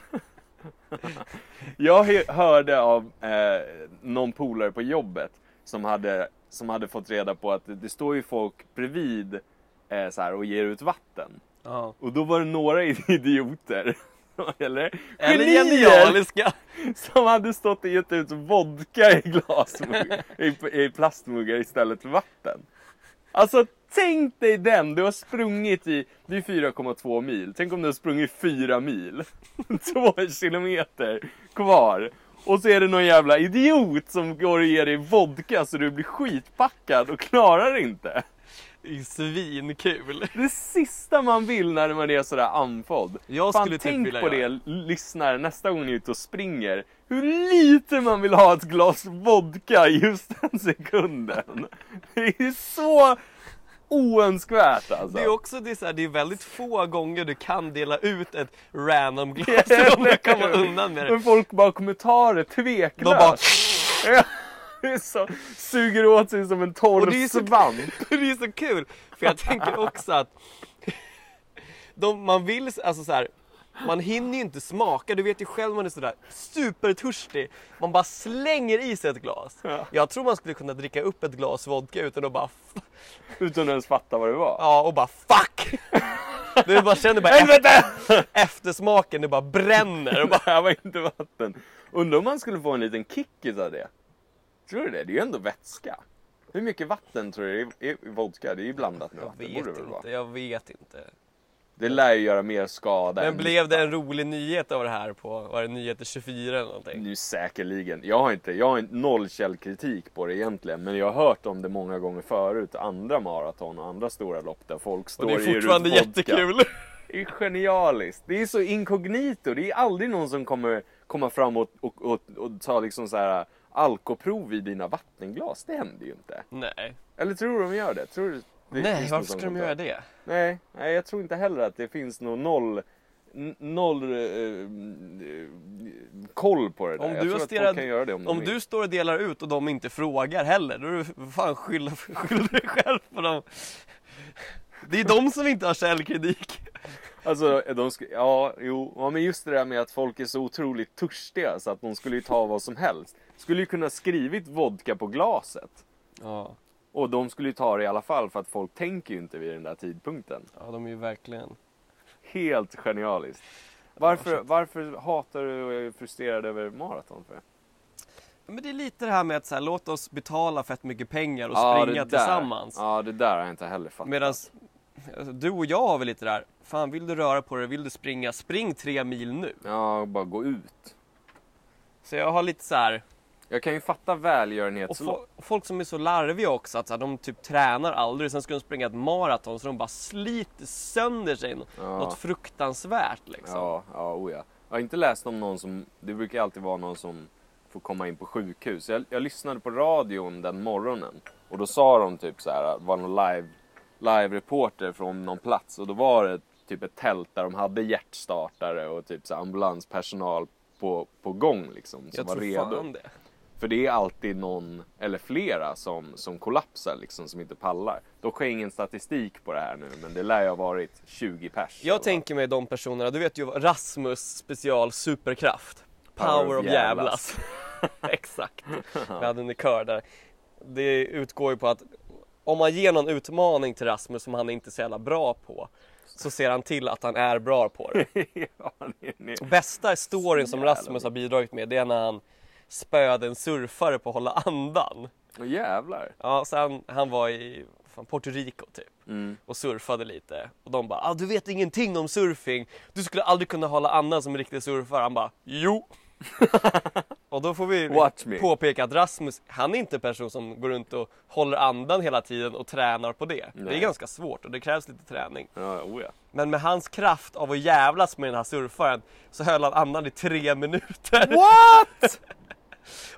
Speaker 2: (laughs) jag hörde av eh, någon polare på jobbet som hade, som hade fått reda på att det, det står ju folk bredvid eh, så här, och ger ut vatten.
Speaker 3: Ja.
Speaker 2: Och då var det några (laughs) idioter, eller
Speaker 3: Eller genialiska!
Speaker 2: som hade stått och gett ut vodka i glasmuggar, (laughs) i, i plastmuggar istället för vatten. Alltså tänk dig den, du har sprungit i, det är 4,2 mil, tänk om du har sprungit 4 mil, (laughs) 2 kilometer kvar. Och så är det någon jävla idiot som går och ger dig vodka så du blir skitpackad och klarar det inte.
Speaker 3: Det är svinkul!
Speaker 2: Det sista man vill när man är sådär andfådd.
Speaker 3: Jag
Speaker 2: Fan,
Speaker 3: skulle typ
Speaker 2: tänk på
Speaker 3: göra
Speaker 2: det, lyssnare, nästa gång ni är ute och springer. Hur lite man vill ha ett glas vodka just den sekunden. Det är så oönskvärt alltså.
Speaker 3: Det är också det är, så här, det är väldigt få gånger du kan dela ut ett random (laughs) glas kan vara undan med det.
Speaker 2: Men folk bara kommer ta det tveklöst.
Speaker 3: De bara, (laughs) (laughs)
Speaker 2: så, suger åt sig som en torr
Speaker 3: Och det är så-
Speaker 2: svamp. (laughs)
Speaker 3: det är så kul! För jag tänker också att (laughs) de, man vill, alltså så här, man hinner ju inte smaka, du vet ju själv man är sådär supertörstig. Man bara slänger i sig ett glas.
Speaker 2: Ja.
Speaker 3: Jag tror man skulle kunna dricka upp ett glas vodka utan att bara,
Speaker 2: Utan att ens fatta vad det var.
Speaker 3: ja och bara fuck! Du bara känner bara
Speaker 2: Helvete!
Speaker 3: eftersmaken, det bara bränner. Och bara,
Speaker 2: Det här var inte vatten. Undrar om man skulle få en liten kick av det. Tror du det? Det är ju ändå vätska. Hur mycket vatten tror du det är i vodka? Det är ju blandat med vatten. borde det väl vara.
Speaker 3: jag vet inte.
Speaker 2: Det lär ju göra mer skada
Speaker 3: Men
Speaker 2: än
Speaker 3: blev det en rolig nyhet av det här på, var det nyheter 24 eller någonting?
Speaker 2: Nu säkerligen. Jag har inte, jag har inte noll källkritik på det egentligen. Men jag har hört om det många gånger förut. Andra maraton och andra stora lopp där folk står
Speaker 3: Och det
Speaker 2: och ger
Speaker 3: är fortfarande
Speaker 2: vodka.
Speaker 3: jättekul!
Speaker 2: Det är genialiskt. Det är så inkognito. Det är aldrig någon som kommer komma fram och, och, och, och ta liksom så här alkoprov i dina vattenglas. Det händer ju inte.
Speaker 3: Nej.
Speaker 2: Eller tror du de gör det? Tror du det
Speaker 3: Nej, varför ska
Speaker 2: sånt
Speaker 3: de göra det?
Speaker 2: Nej, nej, jag tror inte heller att det finns någon noll Noll eh, eh, koll på det där.
Speaker 3: Om
Speaker 2: jag
Speaker 3: du
Speaker 2: tror att folk kan göra det om,
Speaker 3: Om
Speaker 2: de
Speaker 3: du står och delar ut och de inte frågar heller, då är du fan skylla, (laughs) skylla dig själv på dem. Det är de som inte har källkritik.
Speaker 2: Alltså, de sk- ja, jo, ja, men just det där med att folk är så otroligt törstiga så att de skulle ju ta vad som helst. Skulle ju kunna skrivit vodka på glaset.
Speaker 3: Ja,
Speaker 2: Och de skulle ju ta det i alla fall för att folk tänker ju inte vid den där tidpunkten.
Speaker 3: ja de är ju verkligen...
Speaker 2: Helt genialiskt. Varför, varför hatar du och är frustrerad över maraton för?
Speaker 3: Men det är lite det här med att så här, låt oss betala fett mycket pengar och
Speaker 2: Ja,
Speaker 3: springa tillsammans.
Speaker 2: Ja, det där har jag inte heller fattat.
Speaker 3: Medan alltså, du och jag har väl lite där, fan vill du röra på dig, vill du springa, spring tre mil nu.
Speaker 2: Ja, bara gå ut.
Speaker 3: Så jag har lite så här,
Speaker 2: Jag kan ju fatta
Speaker 3: och
Speaker 2: välgörenhetslopp.
Speaker 3: fo- folk som är så larviga också, att så här, de typ tränar aldrig, sen ska de springa ett maraton så de bara sliter sönder sig nå-
Speaker 2: Ja.
Speaker 3: något fruktansvärt liksom.
Speaker 2: Ja, ja, oh ja. Jag har inte läst om någon som, det brukar alltid vara någon som får komma in på sjukhus. Jag, jag lyssnade på radion den morgonen och då sa de typ så här, var någon live, live-reporter från någon plats och då var det typ ett tält där de hade hjärtstartare och typ så ambulanspersonal på, på gång liksom som
Speaker 3: jag
Speaker 2: var
Speaker 3: tror
Speaker 2: redo.
Speaker 3: fan det.
Speaker 2: För det är alltid någon eller flera som, som kollapsar liksom, som inte pallar. Dock har jag ingen statistik på det här nu, men det lär ju ha varit 20 pers.
Speaker 3: Jag tänker mig de personerna, du vet ju Rasmus special superkraft.
Speaker 2: Power
Speaker 3: Power,
Speaker 2: of
Speaker 3: jävlas. (laughs) Exakt. (laughs) Vi hade en kör där. Det utgår ju på att om man ger någon utmaning till Rasmus som han inte är så jävla bra på så ser han till att han är bra på det. (laughs)
Speaker 2: ja, det, det.
Speaker 3: Bästa storyn som Rasmus har bidragit med det är när han spöade en surfare på att hålla andan.
Speaker 2: Åh, jävlar.
Speaker 3: Ja, så han, han var i fan, Puerto Rico typ
Speaker 2: Mm.
Speaker 3: och surfade lite och de bara ah, du vet ingenting om surfing, du skulle aldrig kunna hålla andan som en riktig surfare. Han bara jo. (laughs) och då får vi påpeka att Rasmus, han är inte en person som går runt och håller andan hela tiden och tränar på det. Det är
Speaker 2: Nej.
Speaker 3: ganska svårt och det krävs lite träning.
Speaker 2: Ja, oh ja.
Speaker 3: Men med hans kraft av att jävlas med den här surfaren så höll han andan i tre minuter.
Speaker 2: What? (laughs)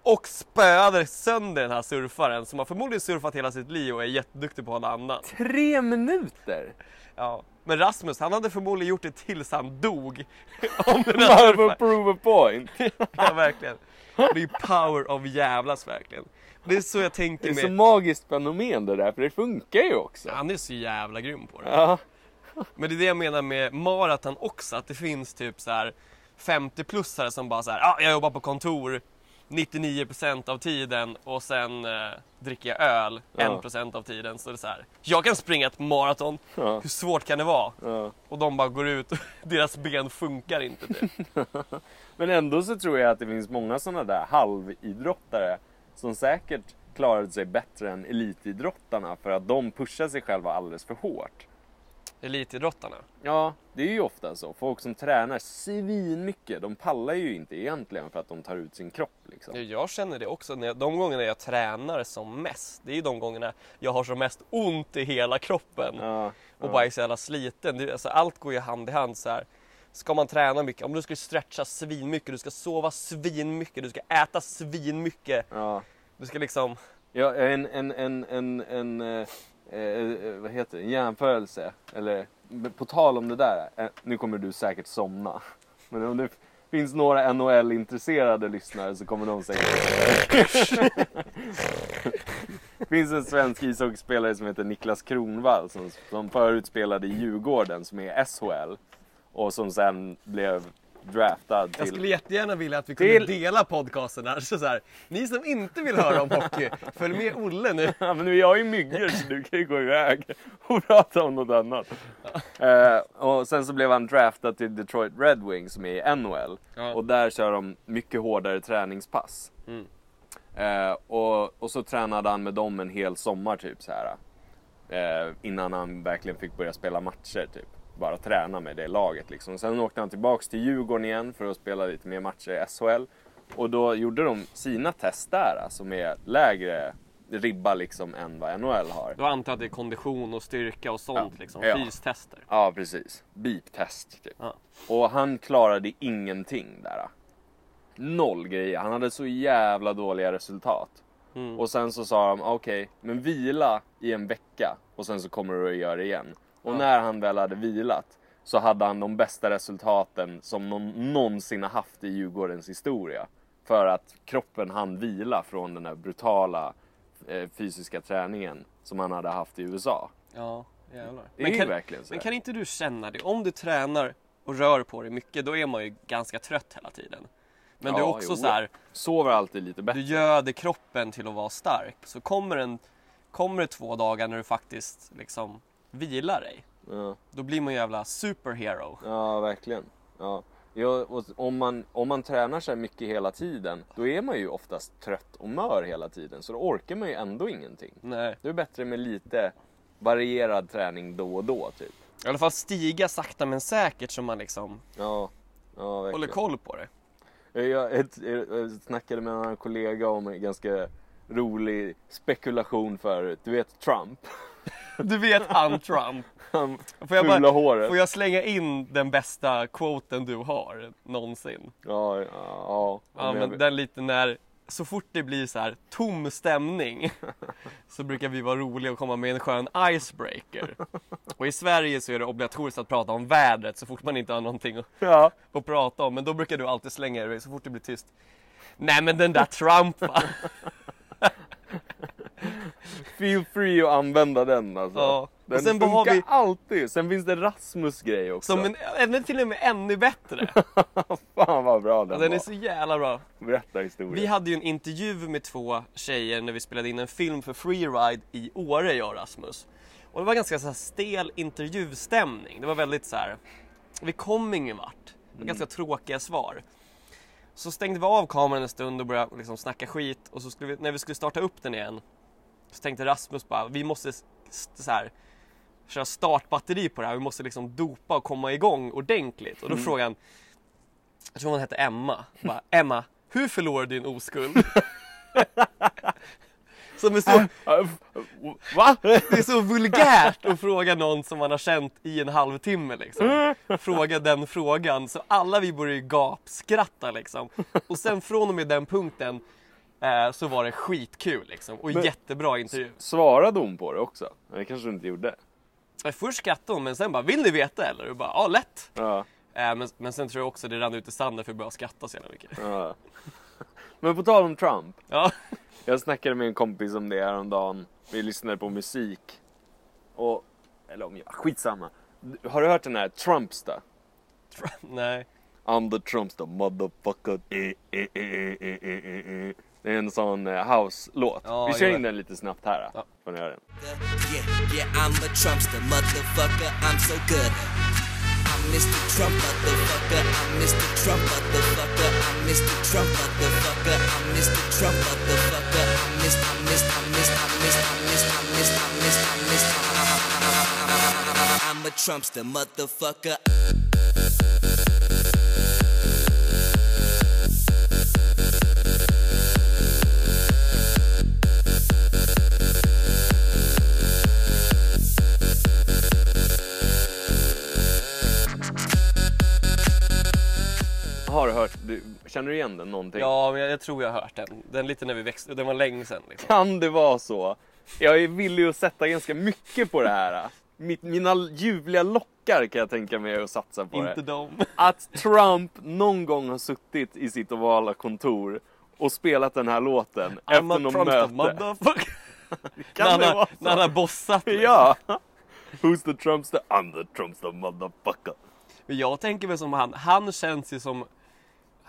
Speaker 3: och spöade sönder den här surfaren som har förmodligen surfat hela sitt liv och är jätteduktig på att hålla andan.
Speaker 2: Tre minuter?
Speaker 3: Ja. Men Rasmus, han hade förmodligen gjort det tills han dog. (laughs) Om den här surfaren.
Speaker 2: prove a point. (laughs)
Speaker 3: Ja, verkligen. Det är ju power of jävlas verkligen. Det är så jag
Speaker 2: Det
Speaker 3: tänker
Speaker 2: är så
Speaker 3: med...
Speaker 2: magiskt fenomen det där, för det funkar ju också.
Speaker 3: Han är så jävla grym på det.
Speaker 2: Ja.
Speaker 3: Men det är det jag menar med maraton också, att det finns typ så här 50-plussare som bara så här, ah, jag jobbar på kontor 99% av tiden och sen eh, dricker jag öl
Speaker 2: Ja.
Speaker 3: 1% av tiden. Så det är så här, jag kan springa ett maraton,
Speaker 2: Ja.
Speaker 3: hur svårt kan det vara?
Speaker 2: Ja.
Speaker 3: Och de bara går ut och (laughs) deras ben funkar inte typ. (laughs)
Speaker 2: Men ändå så tror jag att det finns många sådana där halvidrottare som säkert klarade sig bättre än elitidrottarna för att de pushar sig själva alldeles för hårt.
Speaker 3: Elitidrottarna.
Speaker 2: Ja, det är ju ofta så. Folk som tränar svinmycket, de pallar ju inte egentligen för att de tar ut sin kropp liksom.
Speaker 3: Ja, Jag känner det också, de gångerna jag tränar som mest, det är ju de gångerna jag har som mest ont i hela kroppen.
Speaker 2: Ja,
Speaker 3: och
Speaker 2: ja.
Speaker 3: bara är så jävla sliten. Alltså, allt går ju hand i hand så här. Ska man träna mycket, om du ska stretcha svinmycket, du ska sova svinmycket, du ska äta svinmycket.
Speaker 2: Ja.
Speaker 3: Du ska liksom,
Speaker 2: Ja, en, en, en, en, en Eh, eh, vad heter det, en jämförelse. Eller på tal om det där, eh, nu kommer du säkert somna. (laughs) Men om det finns några NHL-intresserade lyssnare så kommer de säkert... (laughs) Det finns en svensk ishockeyspelare som heter Niklas Kronwall som, som förut spelade i Djurgården som är SHL. Och som sen blev draftad till...
Speaker 3: jag skulle jättegärna vilja att vi kunde
Speaker 2: Till-
Speaker 3: dela podcasten här. Så så här. Ni som inte vill höra om hockey, följ med Olle nu.
Speaker 2: Ja, men nu jag har ju myggor så du kan ju gå iväg och prata om något annat. Eh, och sen så blev han draftad till Detroit Red Wings som är i NHL.
Speaker 3: Ja.
Speaker 2: Och där kör de mycket hårdare träningspass.
Speaker 3: Mm.
Speaker 2: Eh, och, och så tränade han med dem en hel sommar typ så här. Eh, innan han verkligen fick börja spela matcher typ. Bara träna med det laget liksom. Sen åkte han tillbaks till Djurgården igen för att spela lite mer matcher i SHL. Och då gjorde de sina test där, alltså med lägre ribba liksom än vad NHL har.
Speaker 3: Då antar jag att det är kondition och styrka och sånt
Speaker 2: Ja.
Speaker 3: liksom,
Speaker 2: Ja.
Speaker 3: fystester.
Speaker 2: Ja, precis. Beep-test typ.
Speaker 3: Ja.
Speaker 2: Och han klarade ingenting där. Noll grejer. Han hade så jävla dåliga resultat.
Speaker 3: Mm.
Speaker 2: Och sen så sa de, okej, men vila i en vecka och sen så kommer du att göra det igen. Och
Speaker 3: Ja.
Speaker 2: när han väl hade vilat så hade han de bästa resultaten som någon någonsin har haft i Djurgårdens historia. För att kroppen hann vila från den här brutala eh, fysiska träningen som han hade haft i USA.
Speaker 3: Ja, jävlar.
Speaker 2: Det är
Speaker 3: Men
Speaker 2: ju
Speaker 3: kan,
Speaker 2: verkligen så.
Speaker 3: men kan inte du känna det? Om du tränar och rör på dig mycket, då är man ju ganska trött hela tiden. Men det är
Speaker 2: Ja,
Speaker 3: också
Speaker 2: jo.
Speaker 3: så här,
Speaker 2: Sover alltid lite bättre.
Speaker 3: du göder kroppen till att vara stark. Så kommer, en, kommer det två dagar när du faktiskt liksom vilar dig,
Speaker 2: Ja.
Speaker 3: då blir man ju jävla superhero.
Speaker 2: Ja, verkligen. Ja. Ja, om, man, om man tränar så här mycket hela tiden, då är man ju oftast trött och mör hela tiden. Så då orkar man ju ändå ingenting.
Speaker 3: Nej.
Speaker 2: Det är bättre med lite varierad träning då och då, typ.
Speaker 3: I alla fall stiga sakta men säkert så man liksom
Speaker 2: Ja, ja
Speaker 3: håller koll på det.
Speaker 2: Jag, ett, jag snackade med en kollega om en ganska rolig spekulation förut. Du vet Trump? (laughs)
Speaker 3: Du vet han Trump.
Speaker 2: Han
Speaker 3: Får jag, bara,
Speaker 2: håret.
Speaker 3: får jag slänga in den bästa quoten du har någonsin?
Speaker 2: Ja, ja, ja.
Speaker 3: Ja,
Speaker 2: men
Speaker 3: den lite när, så fort det blir så här tom stämning (laughs) så brukar vi vara roliga och komma med en skön icebreaker. Och i Sverige så är det obligatoriskt att prata om vädret så fort man inte har någonting att,
Speaker 2: ja. (laughs)
Speaker 3: att prata om. Men då brukar du alltid slänga dig så fort det blir tyst. Nej men den där Trump va? (laughs)
Speaker 2: Feel free att använda den alltså.
Speaker 3: Ja.
Speaker 2: Den
Speaker 3: Och sen
Speaker 2: funkar
Speaker 3: vi-
Speaker 2: alltid. Sen finns det Rasmus grej också.
Speaker 3: Som en, ännu till och med ännu bättre. (laughs)
Speaker 2: Fan vad bra den,
Speaker 3: Den är
Speaker 2: var.
Speaker 3: så jävla bra.
Speaker 2: Berätta historien.
Speaker 3: Vi hade ju en intervju med två tjejer när vi spelade in en film för Freeride i Åre, jag och Rasmus. Och det var ganska så här stel intervjustämning. Det var väldigt så här. vi kom ingen vart. Det var ganska tråkiga svar. Så stängde vi av kameran en stund och började liksom snacka skit och så vi, när vi skulle starta upp den igen så tänkte Rasmus bara, vi måste så här, köra startbatteri på det här, vi måste liksom dopa och komma igång ordentligt. Och då frågade han, jag tror hon hette Emma, bara, (laughs) Emma, hur förlorar du din oskuld? (laughs) Som är så,
Speaker 2: Va?
Speaker 3: det är så vulgärt att fråga någon som man har känt i en halvtimme liksom. (laughs) Fråga den frågan, så alla vi började ju gapskratta liksom. Och sen från och med den punkten så var det skitkul liksom. Och
Speaker 2: Men-
Speaker 3: jättebra intervju.
Speaker 2: Svarade hon på det också? Det kanske du inte gjorde.
Speaker 3: Eh, Först skrattade hon men sen bara, vill ni veta eller? Och bara, ja lätt.
Speaker 2: Ja,
Speaker 3: Eh, men, men sen tror jag också det rann ut i sanden för vi började skratta så jävla mycket.
Speaker 2: ja. Men på tal om Trump. (laughs)
Speaker 3: Ja,
Speaker 2: Jag snackade med en kompis om det häromdagen. Vi lyssnade på musik. Och, eller om jag, skitsamma. Har du hört den här Trumpsta?
Speaker 3: nej.
Speaker 2: I'm the Trumpsta motherfucker. Eh, eh, eh, eh, eh, eh, eh. Det är en sån eh, house-låt.
Speaker 3: Ja,
Speaker 2: Vi kör in den lite snabbt här.
Speaker 3: Ja.
Speaker 2: Får ni höra den.
Speaker 6: Yeah, yeah, I'm a Trumpster, motherfucker, I'm so good. I'm Mr. Trump, motherfucker, I'm Mr. Trump, motherfucker, I'm Mr. Trump, motherfucker, I'm Mr. Trump, motherfucker, I'm Mr. I'm Mr. I'm Mr. I'm Mr. I'm Mr. I'm Mr. I'm Mr. I'm Mr. I'm a Trumpster, motherfucker.
Speaker 2: Du hört? Du, känner du igen den någonting?
Speaker 3: Ja, men jag, jag tror jag har hört den. Den lite när vi växte, den var länge sedan liksom.
Speaker 2: Kan det vara så? Jag är villig att sätta ganska mycket på det här. Mitt, mina ljuvliga lockar kan jag tänka mig att satsa på
Speaker 3: Inte
Speaker 2: det.
Speaker 3: dem. (laughs)
Speaker 2: Att Trump någon gång har suttit i sitt ovala kontor och spelat den här låten
Speaker 3: I'm
Speaker 2: efter
Speaker 3: a
Speaker 2: något
Speaker 3: Trumpster,
Speaker 2: möte. Kan
Speaker 3: han har bossat. liksom.
Speaker 2: Ja! Who's the Trumpster? I'm the Trumpster motherfucker.
Speaker 3: Men jag tänker väl som han, han känns ju som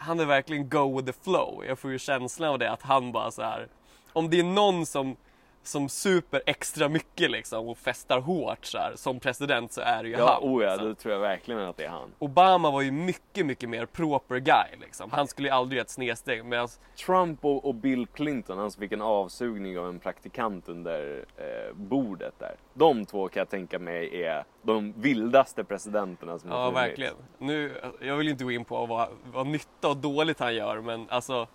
Speaker 3: han är verkligen go with the flow. Jag får ju känslan av det att han bara så här. Om det är någon som som super extra mycket liksom och festar hårt så här, Som president så är det ju
Speaker 2: Ja,
Speaker 3: han.
Speaker 2: oh ja,
Speaker 3: liksom.
Speaker 2: det tror jag verkligen att det är han.
Speaker 3: Obama var ju mycket, mycket mer proper guy liksom. Han skulle ju aldrig göra ett snedsteg medan
Speaker 2: Trump och, och Bill Clinton, han som fick en avsugning av en praktikant under eh, bordet där. De två kan jag tänka mig är de vildaste presidenterna som
Speaker 3: Ja,
Speaker 2: har funnits.
Speaker 3: verkligen. Nu, jag vill inte gå in på vad, vad nytta och dåligt han gör, men alltså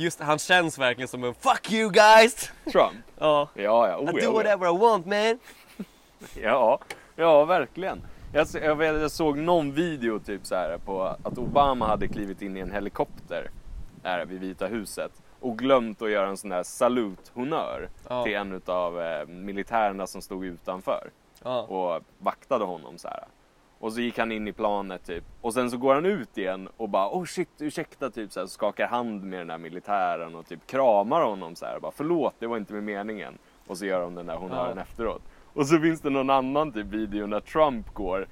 Speaker 3: Just han känns verkligen som en 'Fuck you guys!'
Speaker 2: Trump? (laughs)
Speaker 3: Ja.
Speaker 2: Ja, ja. Oh,
Speaker 3: I do
Speaker 2: oh,
Speaker 3: whatever I want man! (laughs)
Speaker 2: Ja, ja verkligen. Jag, jag, vet, jag såg någon video typ så här på att Obama hade klivit in i en helikopter där vid Vita huset och glömt att göra en sån där saluthonnör
Speaker 3: Ja.
Speaker 2: till en av eh, militärerna som stod utanför
Speaker 3: Ja.
Speaker 2: och vaktade honom så här. Och så gick han in i planet typ och sen så går han ut igen och bara oh shit ursäkta typ så här, så skakar hand med den där militären och typ kramar honom så här och bara förlåt det var inte med meningen. Och så gör de den där honnören
Speaker 3: Ja.
Speaker 2: efteråt. Och så finns det någon annan typ video när Trump går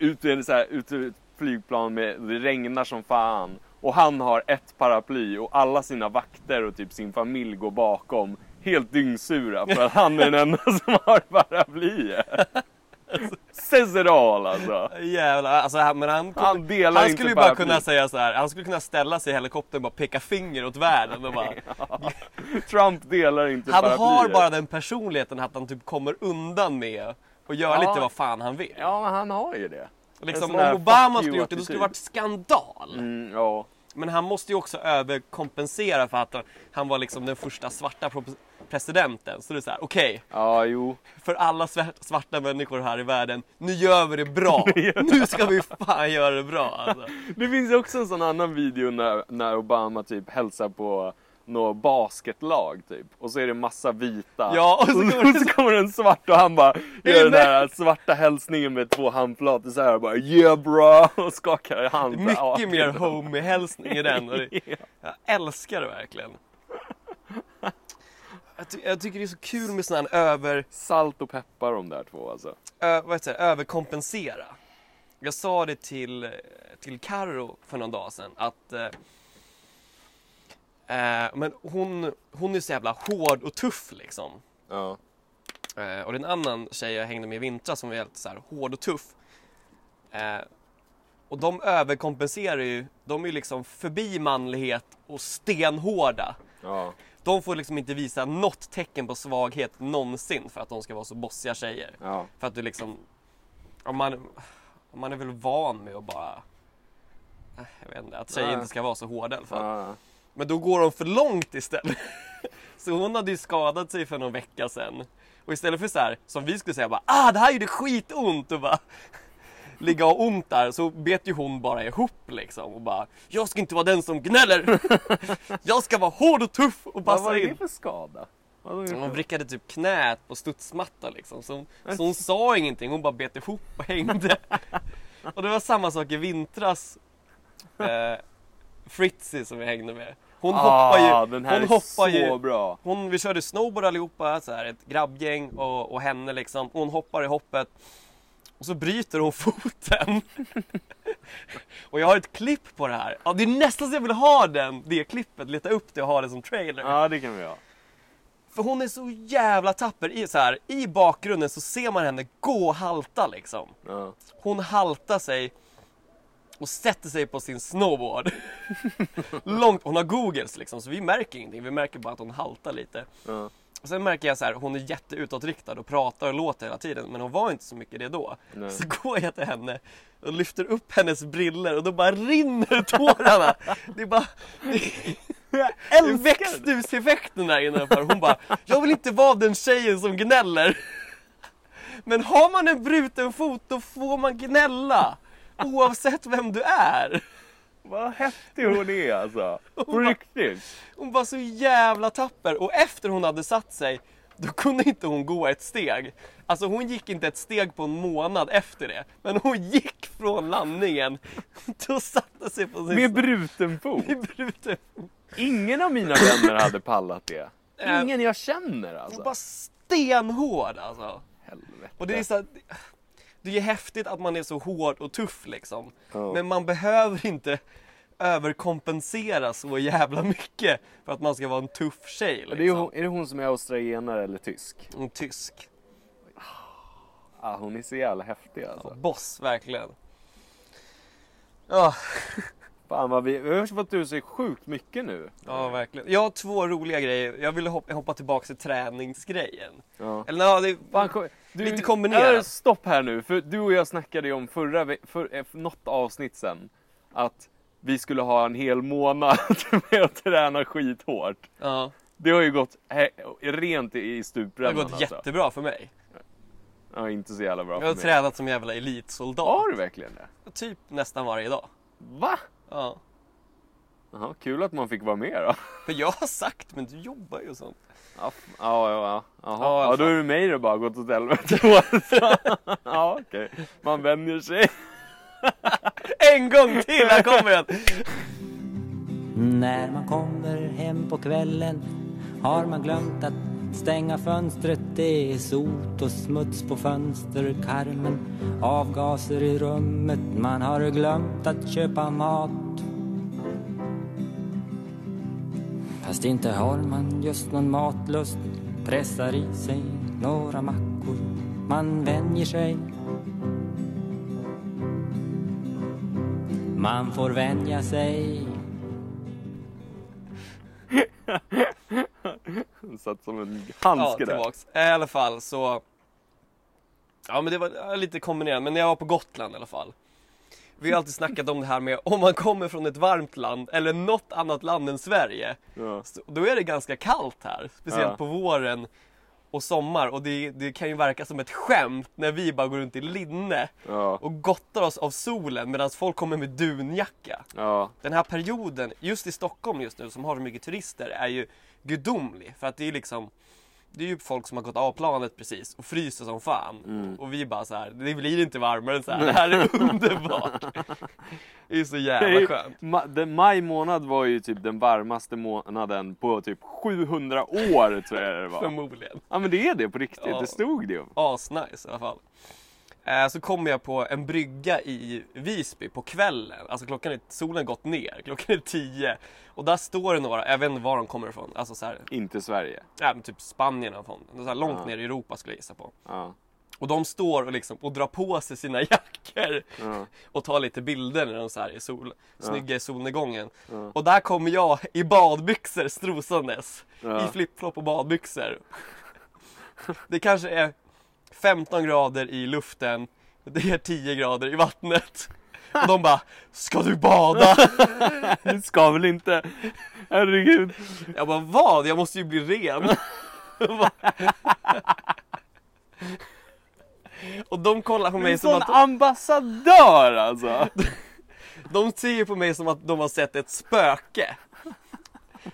Speaker 2: ut ur, så här, ut ur ett flygplan med, det regnar som fan. Och han har ett paraply och alla sina vakter och typ sin familj går bakom. Helt dyngsura för att han är den enda som har paraplyet. (laughs) All alltså.
Speaker 3: Jävlar, alltså han, men han,
Speaker 2: Han delar
Speaker 3: han skulle ju bara kunna säga så här. han skulle kunna ställa sig i helikoptern och bara peka finger åt världen och bara (laughs)
Speaker 2: Trump delar inte
Speaker 3: Han har bara den personligheten att han typ kommer undan med och gör
Speaker 2: Ja.
Speaker 3: lite vad fan han vill.
Speaker 2: Ja, men han har ju det.
Speaker 3: liksom, om Obama skulle gjort det, då skulle det varit skandal.
Speaker 2: Mm, ja.
Speaker 3: Men han måste ju också överkompensera för att han var liksom den första svarta presidenten. Så det är så här, okej,
Speaker 2: Ja, jo.
Speaker 3: för alla svarta människor här i världen, nu gör vi det bra. (laughs) nu ska vi fan göra det bra. Alltså. (laughs)
Speaker 2: Det finns ju också en sån annan video när, när Obama typ hälsar på något basketlag typ. Och så är det massa vita.
Speaker 3: Ja, och så (laughs) kommer
Speaker 2: och så kommer en svart och han bara gör den där svarta hälsningen med två handflator så här och bara yeah bro och skakar hand.
Speaker 3: Mycket mer homie-hälsning i den. Och det,
Speaker 2: Ja.
Speaker 3: jag älskar det verkligen. Jag, ty- jag tycker det är så kul med sån här över...
Speaker 2: Salt och peppar de där två alltså.
Speaker 3: Ö, vad heter det? Överkompensera. Jag sa det till, till Karo för någon dag sedan att eh, eh, men hon, hon är så jävla hård och tuff liksom.
Speaker 2: Ja.
Speaker 3: Eh, och det är en annan tjej jag hängde med i vintras som var helt så här hård och tuff. Eh, och de överkompenserar ju, de är ju liksom förbi manlighet och stenhårda.
Speaker 2: Ja.
Speaker 3: De får liksom inte visa något tecken på svaghet någonsin för att de ska vara så bossiga tjejer.
Speaker 2: Ja.
Speaker 3: För att du liksom, om man, om man är väl van med att bara, eh, jag vet inte, att tjejer inte ska vara så hårda i alla fall.
Speaker 2: Ja.
Speaker 3: Men då går de för långt istället. (laughs) Så hon hade ju skadat sig för någon vecka sedan. Och istället för så här, som vi skulle säga bara ah det här gjorde skitont och bara ligga och ont där så bet ju hon bara ihop liksom och bara jag ska inte vara den som gnäller. (laughs) Jag ska vara hård och tuff och
Speaker 2: Vad
Speaker 3: passa
Speaker 2: var det
Speaker 3: in.
Speaker 2: för skada? Vad
Speaker 3: Hon vrickade typ knät på studsmatta liksom. Så hon, så hon sa ingenting, hon bara bet ihop och hängde. (laughs) Och det var samma sak i vintras. Eh, Fritzy som vi hängde med. Hon hoppar ju.
Speaker 2: ah, den här
Speaker 3: hon
Speaker 2: är
Speaker 3: hoppar
Speaker 2: så
Speaker 3: ju.
Speaker 2: bra.
Speaker 3: Hon, vi körde snowboard allihopa, så här, ett grabbgäng och, och henne liksom. Hon hoppar i hoppet. Och så bryter hon (laughs) foten. och jag har ett klipp på det här. Ja, det är nästan så jag vill ha den, det klippet, leta upp det och ha det som trailer.
Speaker 2: Ja det kan vi ha.
Speaker 3: För hon är så jävla tapper. I, så här, I bakgrunden så ser man henne gå och halta liksom.
Speaker 2: Ja.
Speaker 3: Hon haltar sig och sätter sig på sin snowboard. (laughs) Långt, hon har googles liksom så vi märker ingenting. Vi märker bara att hon haltar lite.
Speaker 2: Ja.
Speaker 3: Sen märker jag så här, hon är jätteutåtriktad och pratar och låter hela tiden. Men hon var inte så mycket det då.
Speaker 2: Nej.
Speaker 3: Så går jag till henne och lyfter upp hennes briller och då bara rinner tårarna. Det är bara... Det är växthuseffekten där inne. För hon bara, jag vill inte vara den tjejen som gnäller. Men har man en bruten fot då får man gnälla. Oavsett vem du är.
Speaker 2: Vad häftig hon är alltså. (laughs) På
Speaker 3: Hon
Speaker 2: riktigt.
Speaker 3: Hon var så jävla tapper och efter hon hade satt sig då kunde inte hon gå ett steg. Alltså hon gick inte ett steg på en månad efter det. Men hon gick från landningen (laughs) och satte sig på sin
Speaker 2: Med bruten fot. (laughs)
Speaker 3: med bruten fot.
Speaker 2: Ingen av mina vänner hade pallat det.
Speaker 3: Eh,
Speaker 2: Ingen jag känner
Speaker 3: Hon
Speaker 2: alltså.
Speaker 3: var stenhård alltså.
Speaker 2: Helvete.
Speaker 3: Och det är så här, det är häftigt att man är så hård och tuff liksom.
Speaker 2: Ja.
Speaker 3: Men man behöver inte överkompensera så jävla mycket för att man ska vara en tuff tjej.
Speaker 2: Och det är,
Speaker 3: Liksom.
Speaker 2: hon, är det hon som är australienare eller tysk?
Speaker 3: En tysk.
Speaker 2: Ah, hon är så jävla häftig alltså.
Speaker 3: Boss, verkligen. Ja, (laughs)
Speaker 2: Fan vad vi, vi har fått ur sig sjukt mycket nu.
Speaker 3: ja, verkligen. Jag har två roliga grejer. Jag ville hoppa, hoppa tillbaka till träningsgrejen.
Speaker 2: Ja.
Speaker 3: Eller ja, det,
Speaker 2: Fan, kom- du,
Speaker 3: Lite kombinerat.
Speaker 2: Stopp här nu, för du och jag snackade ju om förra, för, eh, något avsnitt sen att vi skulle ha en hel månad (laughs) med att träna skithårt.
Speaker 3: ja,
Speaker 2: Det har ju gått he- rent i
Speaker 3: det har
Speaker 2: stuprännan
Speaker 3: gått
Speaker 2: alltså.
Speaker 3: jättebra för mig.
Speaker 2: Ja, inte så jävla bra
Speaker 3: Jag
Speaker 2: för
Speaker 3: har
Speaker 2: mig.
Speaker 3: tränat som jävla elitsoldat.
Speaker 2: Har du verkligen det?
Speaker 3: Typ nästan varje dag.
Speaker 2: Va?
Speaker 3: Ja.
Speaker 2: Jaha, kul att man fick vara med då.
Speaker 3: För jag har sagt, men du jobbar ju och sånt.
Speaker 2: Ja, ja, ja, ja. Jaha.
Speaker 3: Ja,
Speaker 2: då är det mig det bara gått åt helvete. (laughs) ja, okej. Man vänjer sig. (laughs)
Speaker 3: En gång till, här kommer den!
Speaker 4: När man kommer hem på kvällen har man glömt att stänga fönstret. Det är sot och smuts på fönsterkarmen. Avgaser i rummet. Man har glömt att köpa mat. Fast inte har man just någon matlust. Pressar i sig några mackor. Man vänjer sig. Man får vänja sig. (laughs)
Speaker 2: Satt som en
Speaker 3: Ja,
Speaker 2: handske där.
Speaker 3: tillbaks. I alla fall så... Ja men det var ja, lite kombinerat, men när jag var på Gotland i alla fall. Vi har alltid snackat om det här med om man kommer från ett varmt land eller något annat land än Sverige.
Speaker 2: Ja.
Speaker 3: Så, då är det ganska kallt här, speciellt
Speaker 2: Ja.
Speaker 3: på våren. och sommar och det, det kan ju verka som ett skämt när vi bara går runt i linne
Speaker 2: Ja,
Speaker 3: och gottar oss av solen medan folk kommer med dunjacka.
Speaker 2: ja,
Speaker 3: Den här perioden, just i Stockholm just nu som har så mycket turister, är ju gudomlig. För att det är liksom det är ju folk som har gått av planet precis och fryser som fan.
Speaker 2: Mm.
Speaker 3: Och vi bara så här, det blir inte varmare än så här. Det här är underbart. (laughs) Det är så jävla skönt.
Speaker 2: Ma- den, maj månad var ju typ den varmaste månaden på typ 700 år tror jag det var. (laughs)
Speaker 3: Förmodligen.
Speaker 2: Ja men det är det på riktigt,
Speaker 3: Ja.
Speaker 2: det stod det ju.
Speaker 3: Asnice i alla fall. Eh, så kommer jag på en brygga i Visby på kvällen. Alltså klockan är, solen har gått ner, klockan är 10. Och där står det några, jag vet inte var de kommer ifrån. Alltså så här,
Speaker 2: Inte Sverige.
Speaker 3: ja, men typ Spanien eller. Så här långt
Speaker 2: Ja.
Speaker 3: ner i Europa skulle jag gissa på.
Speaker 2: Ja,
Speaker 3: Och de står och, liksom, och drar på sig sina (laughs) jackor
Speaker 2: ja,
Speaker 3: och tar lite bilder när de så här är sol, snygga i solnedgången. Och där kommer jag i badbyxor strosandes. I flipflop och badbyxor. Det kanske är 15 grader i luften, det är 10 grader i vattnet. Och de bara, ska du bada? (laughs)
Speaker 2: Du ska väl inte? Herregud.
Speaker 3: Jag bara, vad? Jag måste ju bli ren. (laughs) Och de kollar på
Speaker 2: Du är
Speaker 3: mig
Speaker 2: en
Speaker 3: som
Speaker 2: sån
Speaker 3: att
Speaker 2: ambassadör alltså. (laughs)
Speaker 3: De ser ju på mig som att de har sett ett spöke.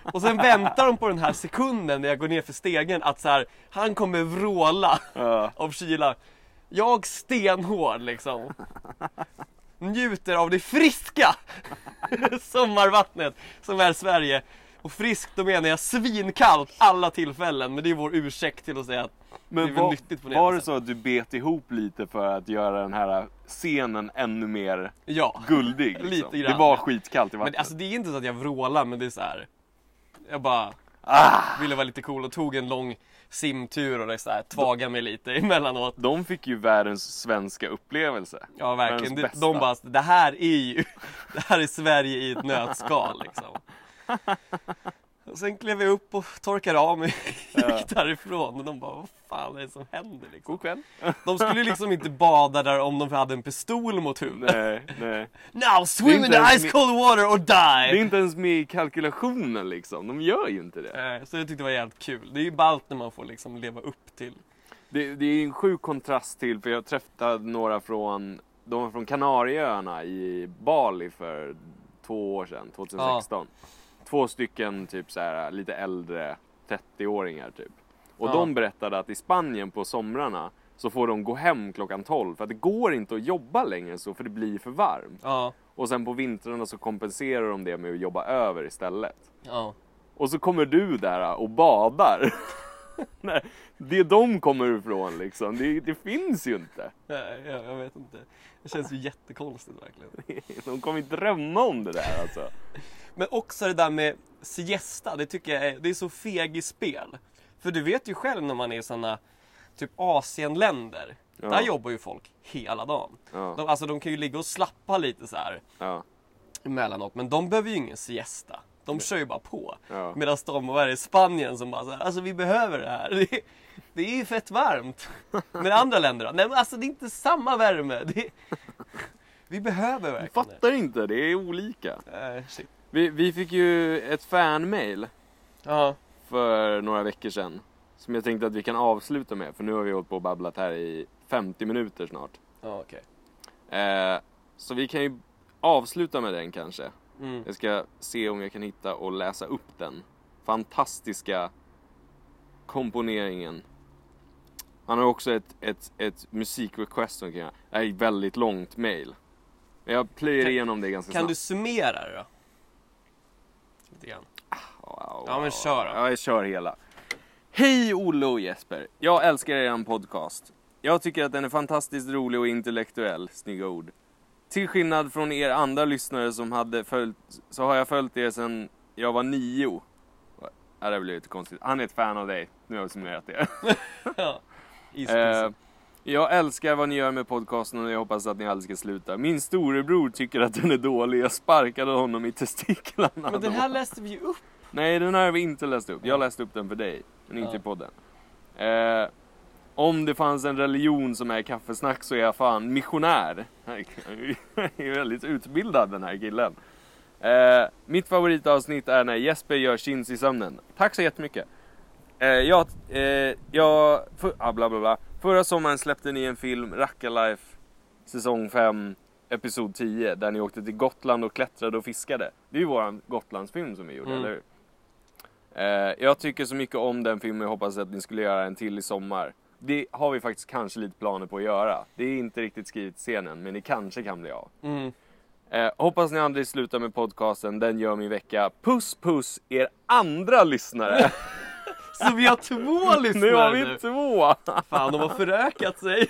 Speaker 3: Och sen väntar de på den här sekunden när jag går ner för stegen att så här, han kommer vråla
Speaker 2: Ja.
Speaker 3: av kyla. Jag stenhård liksom. Njuter av det friska (laughs) sommarvattnet som är Sverige. Och friskt då menar jag svinkallt alla tillfällen. Men det är vår ursäkt till att säga att det är
Speaker 2: Men var,
Speaker 3: nyttigt på det
Speaker 2: var det så att du bet ihop lite för att göra den här scenen ännu mer
Speaker 3: Ja.
Speaker 2: guldig? Liksom?
Speaker 3: Lite grann.
Speaker 2: Det var skitkallt i
Speaker 3: Men
Speaker 2: vattnet.
Speaker 3: alltså det är inte så att jag vrålar men det är så här. Jag bara
Speaker 2: Ah!
Speaker 3: ville vara lite cool och tog en lång simtur och det så här, tvaga mig lite (laughs) emellanåt.
Speaker 2: De fick ju världens svenska upplevelse.
Speaker 3: Ja verkligen, de, de bara, det här är ju, (laughs) det här är Sverige i ett nötskal liksom. (laughs) Och sen klev jag upp och torkade av mig och (laughs) gick därifrån och de bara, vad fan är det som händer liksom?
Speaker 2: God kväll. (laughs)
Speaker 3: De skulle liksom inte bada där om de hade en pistol mot huvudet.
Speaker 2: Nej, nej. (laughs)
Speaker 3: Now swim in the ice cold water or
Speaker 2: Det är
Speaker 3: die!
Speaker 2: inte ens med i kalkylationen liksom. De gör ju inte det.
Speaker 3: Så jag tyckte det var jävligt kul. Det är ju ballt när man får liksom leva upp till.
Speaker 2: Det, det är en sjuk kontrast till, för jag träffade några från, de var från Kanarieöarna i Bali för två år sedan, 2016. Två stycken typ så här lite äldre 30-åringar typ. Och
Speaker 3: Ja.
Speaker 2: de berättade att i Spanien på somrarna så får de gå hem klockan 12 för att det går inte att jobba längre så för det blir för varmt.
Speaker 3: Ja,
Speaker 2: Och sen på vintrarna så kompenserar de det med att jobba över istället.
Speaker 3: ja.
Speaker 2: Och så kommer du där och badar. (laughs) (laughs) Nej, det de kommer ifrån liksom, det, det finns ju inte.
Speaker 3: Nej, jag, jag vet inte. Det känns ju jättekonstigt verkligen. (laughs)
Speaker 2: De kommer inte drömma om det där alltså.
Speaker 3: Men också det där med siesta, det tycker jag är, det är så fegis-spel. För du vet ju själv när man är i sådana typ Asienländer.
Speaker 2: Ja.
Speaker 3: Där jobbar ju folk hela dagen.
Speaker 2: Ja,
Speaker 3: De, alltså de kan ju ligga och slappa lite så här
Speaker 2: ja,
Speaker 3: emellanåt. Men de behöver ju ingen siesta. De kör ju bara på.
Speaker 2: Ja.
Speaker 3: Medan de och är i Spanien som bara så här, alltså vi behöver det här. (laughs) Det är, det är ju fett varmt. (laughs) Men andra länder då? Nej men alltså det är inte samma värme. Det (laughs) vi behöver
Speaker 2: Jag
Speaker 3: verkligen
Speaker 2: fattar inte, det är olika.
Speaker 3: det. Äh, shit.
Speaker 2: Vi, vi fick ju ett fanmail
Speaker 3: Ja.
Speaker 2: för några veckor sedan. Som jag tänkte att vi kan avsluta med, för nu har vi hållit på och babblat här i 50 minuter snart.
Speaker 3: Ja okej.
Speaker 2: Eh, så vi kan ju avsluta med den kanske.
Speaker 3: Mm.
Speaker 2: Jag ska se om jag kan hitta och läsa upp den. Fantastiska komponeringen. Han har också ett, ett, ett musikrequest som kan göra. Det är ett väldigt långt mail. Men jag plöjer
Speaker 3: Kan-
Speaker 2: igenom det ganska
Speaker 3: Kan du
Speaker 2: snabbt.
Speaker 3: summera det då? Lite grann.
Speaker 2: Wow,
Speaker 3: Ja, men kör då.
Speaker 2: Ja, jag kör hela. Hej Olle och Jesper. Jag älskar er podcast. Jag tycker att den är fantastiskt rolig och intellektuell. Snygga ord. Till skillnad från er andra lyssnare som hade följt, så har jag följt er sedan jag var nio. Ja, det blev lite konstigt. Han är ett fan av dig. Nu har vi summerat det. (laughs)
Speaker 3: Ja. (laughs)
Speaker 2: Eh, jag älskar vad ni gör med podcasten och jag hoppas att ni aldrig ska sluta. Min storebror tycker att den är dålig. Jag sparkade honom i testiklarna.
Speaker 3: Men den här läste vi ju upp.
Speaker 2: Nej, den här har vi inte läst upp. Jag läste upp den för dig, men inte
Speaker 3: Ja.
Speaker 2: i podden. Eh, om det fanns en religion som är kaffesnack så är jag fan missionär. Han är väldigt utbildad den här killen. Eh, mitt favoritavsnitt är när Jesper gör chins i sömnen. Tack så jättemycket. Eh, jag, eh, jag, för, ah, bla bla bla. Förra sommaren släppte ni en film, Racka Life, säsong 5, episod 10, där ni åkte till Gotland och klättrade och fiskade. Det är ju våran Gotlandsfilm som vi gjorde,
Speaker 3: Mm.
Speaker 2: eller hur? Eh, jag tycker så mycket om den filmen, jag hoppas att ni skulle göra en till i sommar. Det har vi faktiskt kanske lite planer på att göra. Det är inte riktigt skrivet i scenen, men det kanske kan bli av.
Speaker 3: Mm.
Speaker 2: Eh, hoppas ni aldrig slutar med podcasten, den gör min vecka. Puss puss er andra lyssnare! (laughs)
Speaker 3: Så vi har två lyssnare (laughs)
Speaker 2: nu har vi
Speaker 3: nu.
Speaker 2: två!
Speaker 3: Fan, de har förökat sig.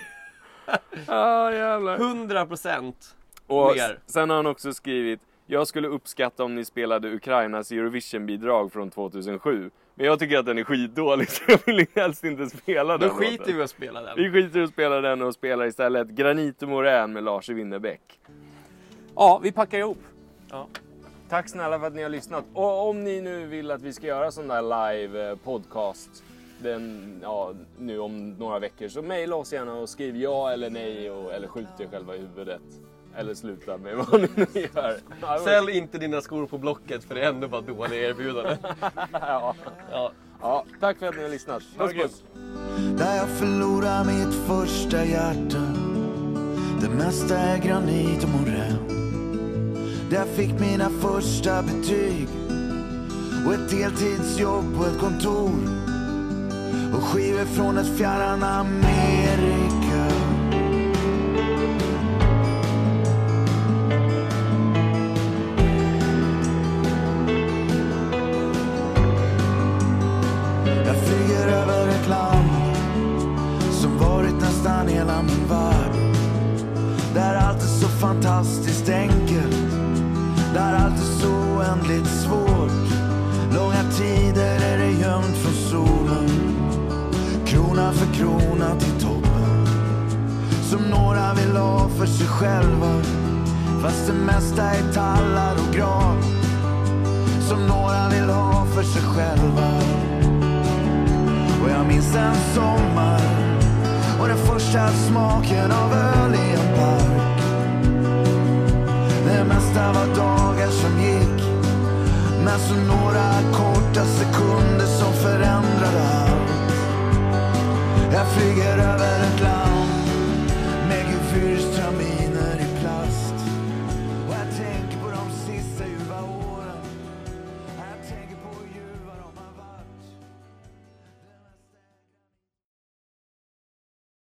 Speaker 3: (laughs)
Speaker 2: ah, jävlar.
Speaker 3: 100 procent. Mer.
Speaker 2: sen har han också skrivit Jag skulle uppskatta om ni spelade Ukrainas Eurovision-bidrag från 2007 Men jag tycker att den är skitdålig (laughs) så jag vill helst inte spela
Speaker 3: Då
Speaker 2: den
Speaker 3: skiter
Speaker 2: låten.
Speaker 3: vi i att spela den.
Speaker 2: Vi skiter i att spela den och spelar istället Granito Morän med Lars Winnerbäck Ja, vi packar ihop
Speaker 3: Ja.
Speaker 2: Tack snälla för att ni har lyssnat. Och om ni nu vill att vi ska göra sån där live eh, podcast den, ja, nu om några veckor så mejla oss gärna och skriv ja eller nej och, eller skjut er själva i huvudet. Eller sluta med vad ni nu gör.
Speaker 3: Sälj inte dina skor på Blocket för det är ändå bara dåliga erbjudanden.
Speaker 2: ja.
Speaker 3: Ja.
Speaker 2: ja, tack för att ni har lyssnat. Puss puss!
Speaker 7: Där jag förlorar mitt första hjärta Det mesta är granit och morän Där jag fick mina första betyg Och ett deltidsjobb på ett kontor Och skivor från ett fjärran Amerika för sig själva. Fast det mesta är tallar och gran. Som några vill ha för sig själva. Och jag minns en sommar och den första smaken av öl i en park. Det mesta var dagar som gick, men så några korta sekunder som förändrade allt. Jag flyger över ett land Just tell me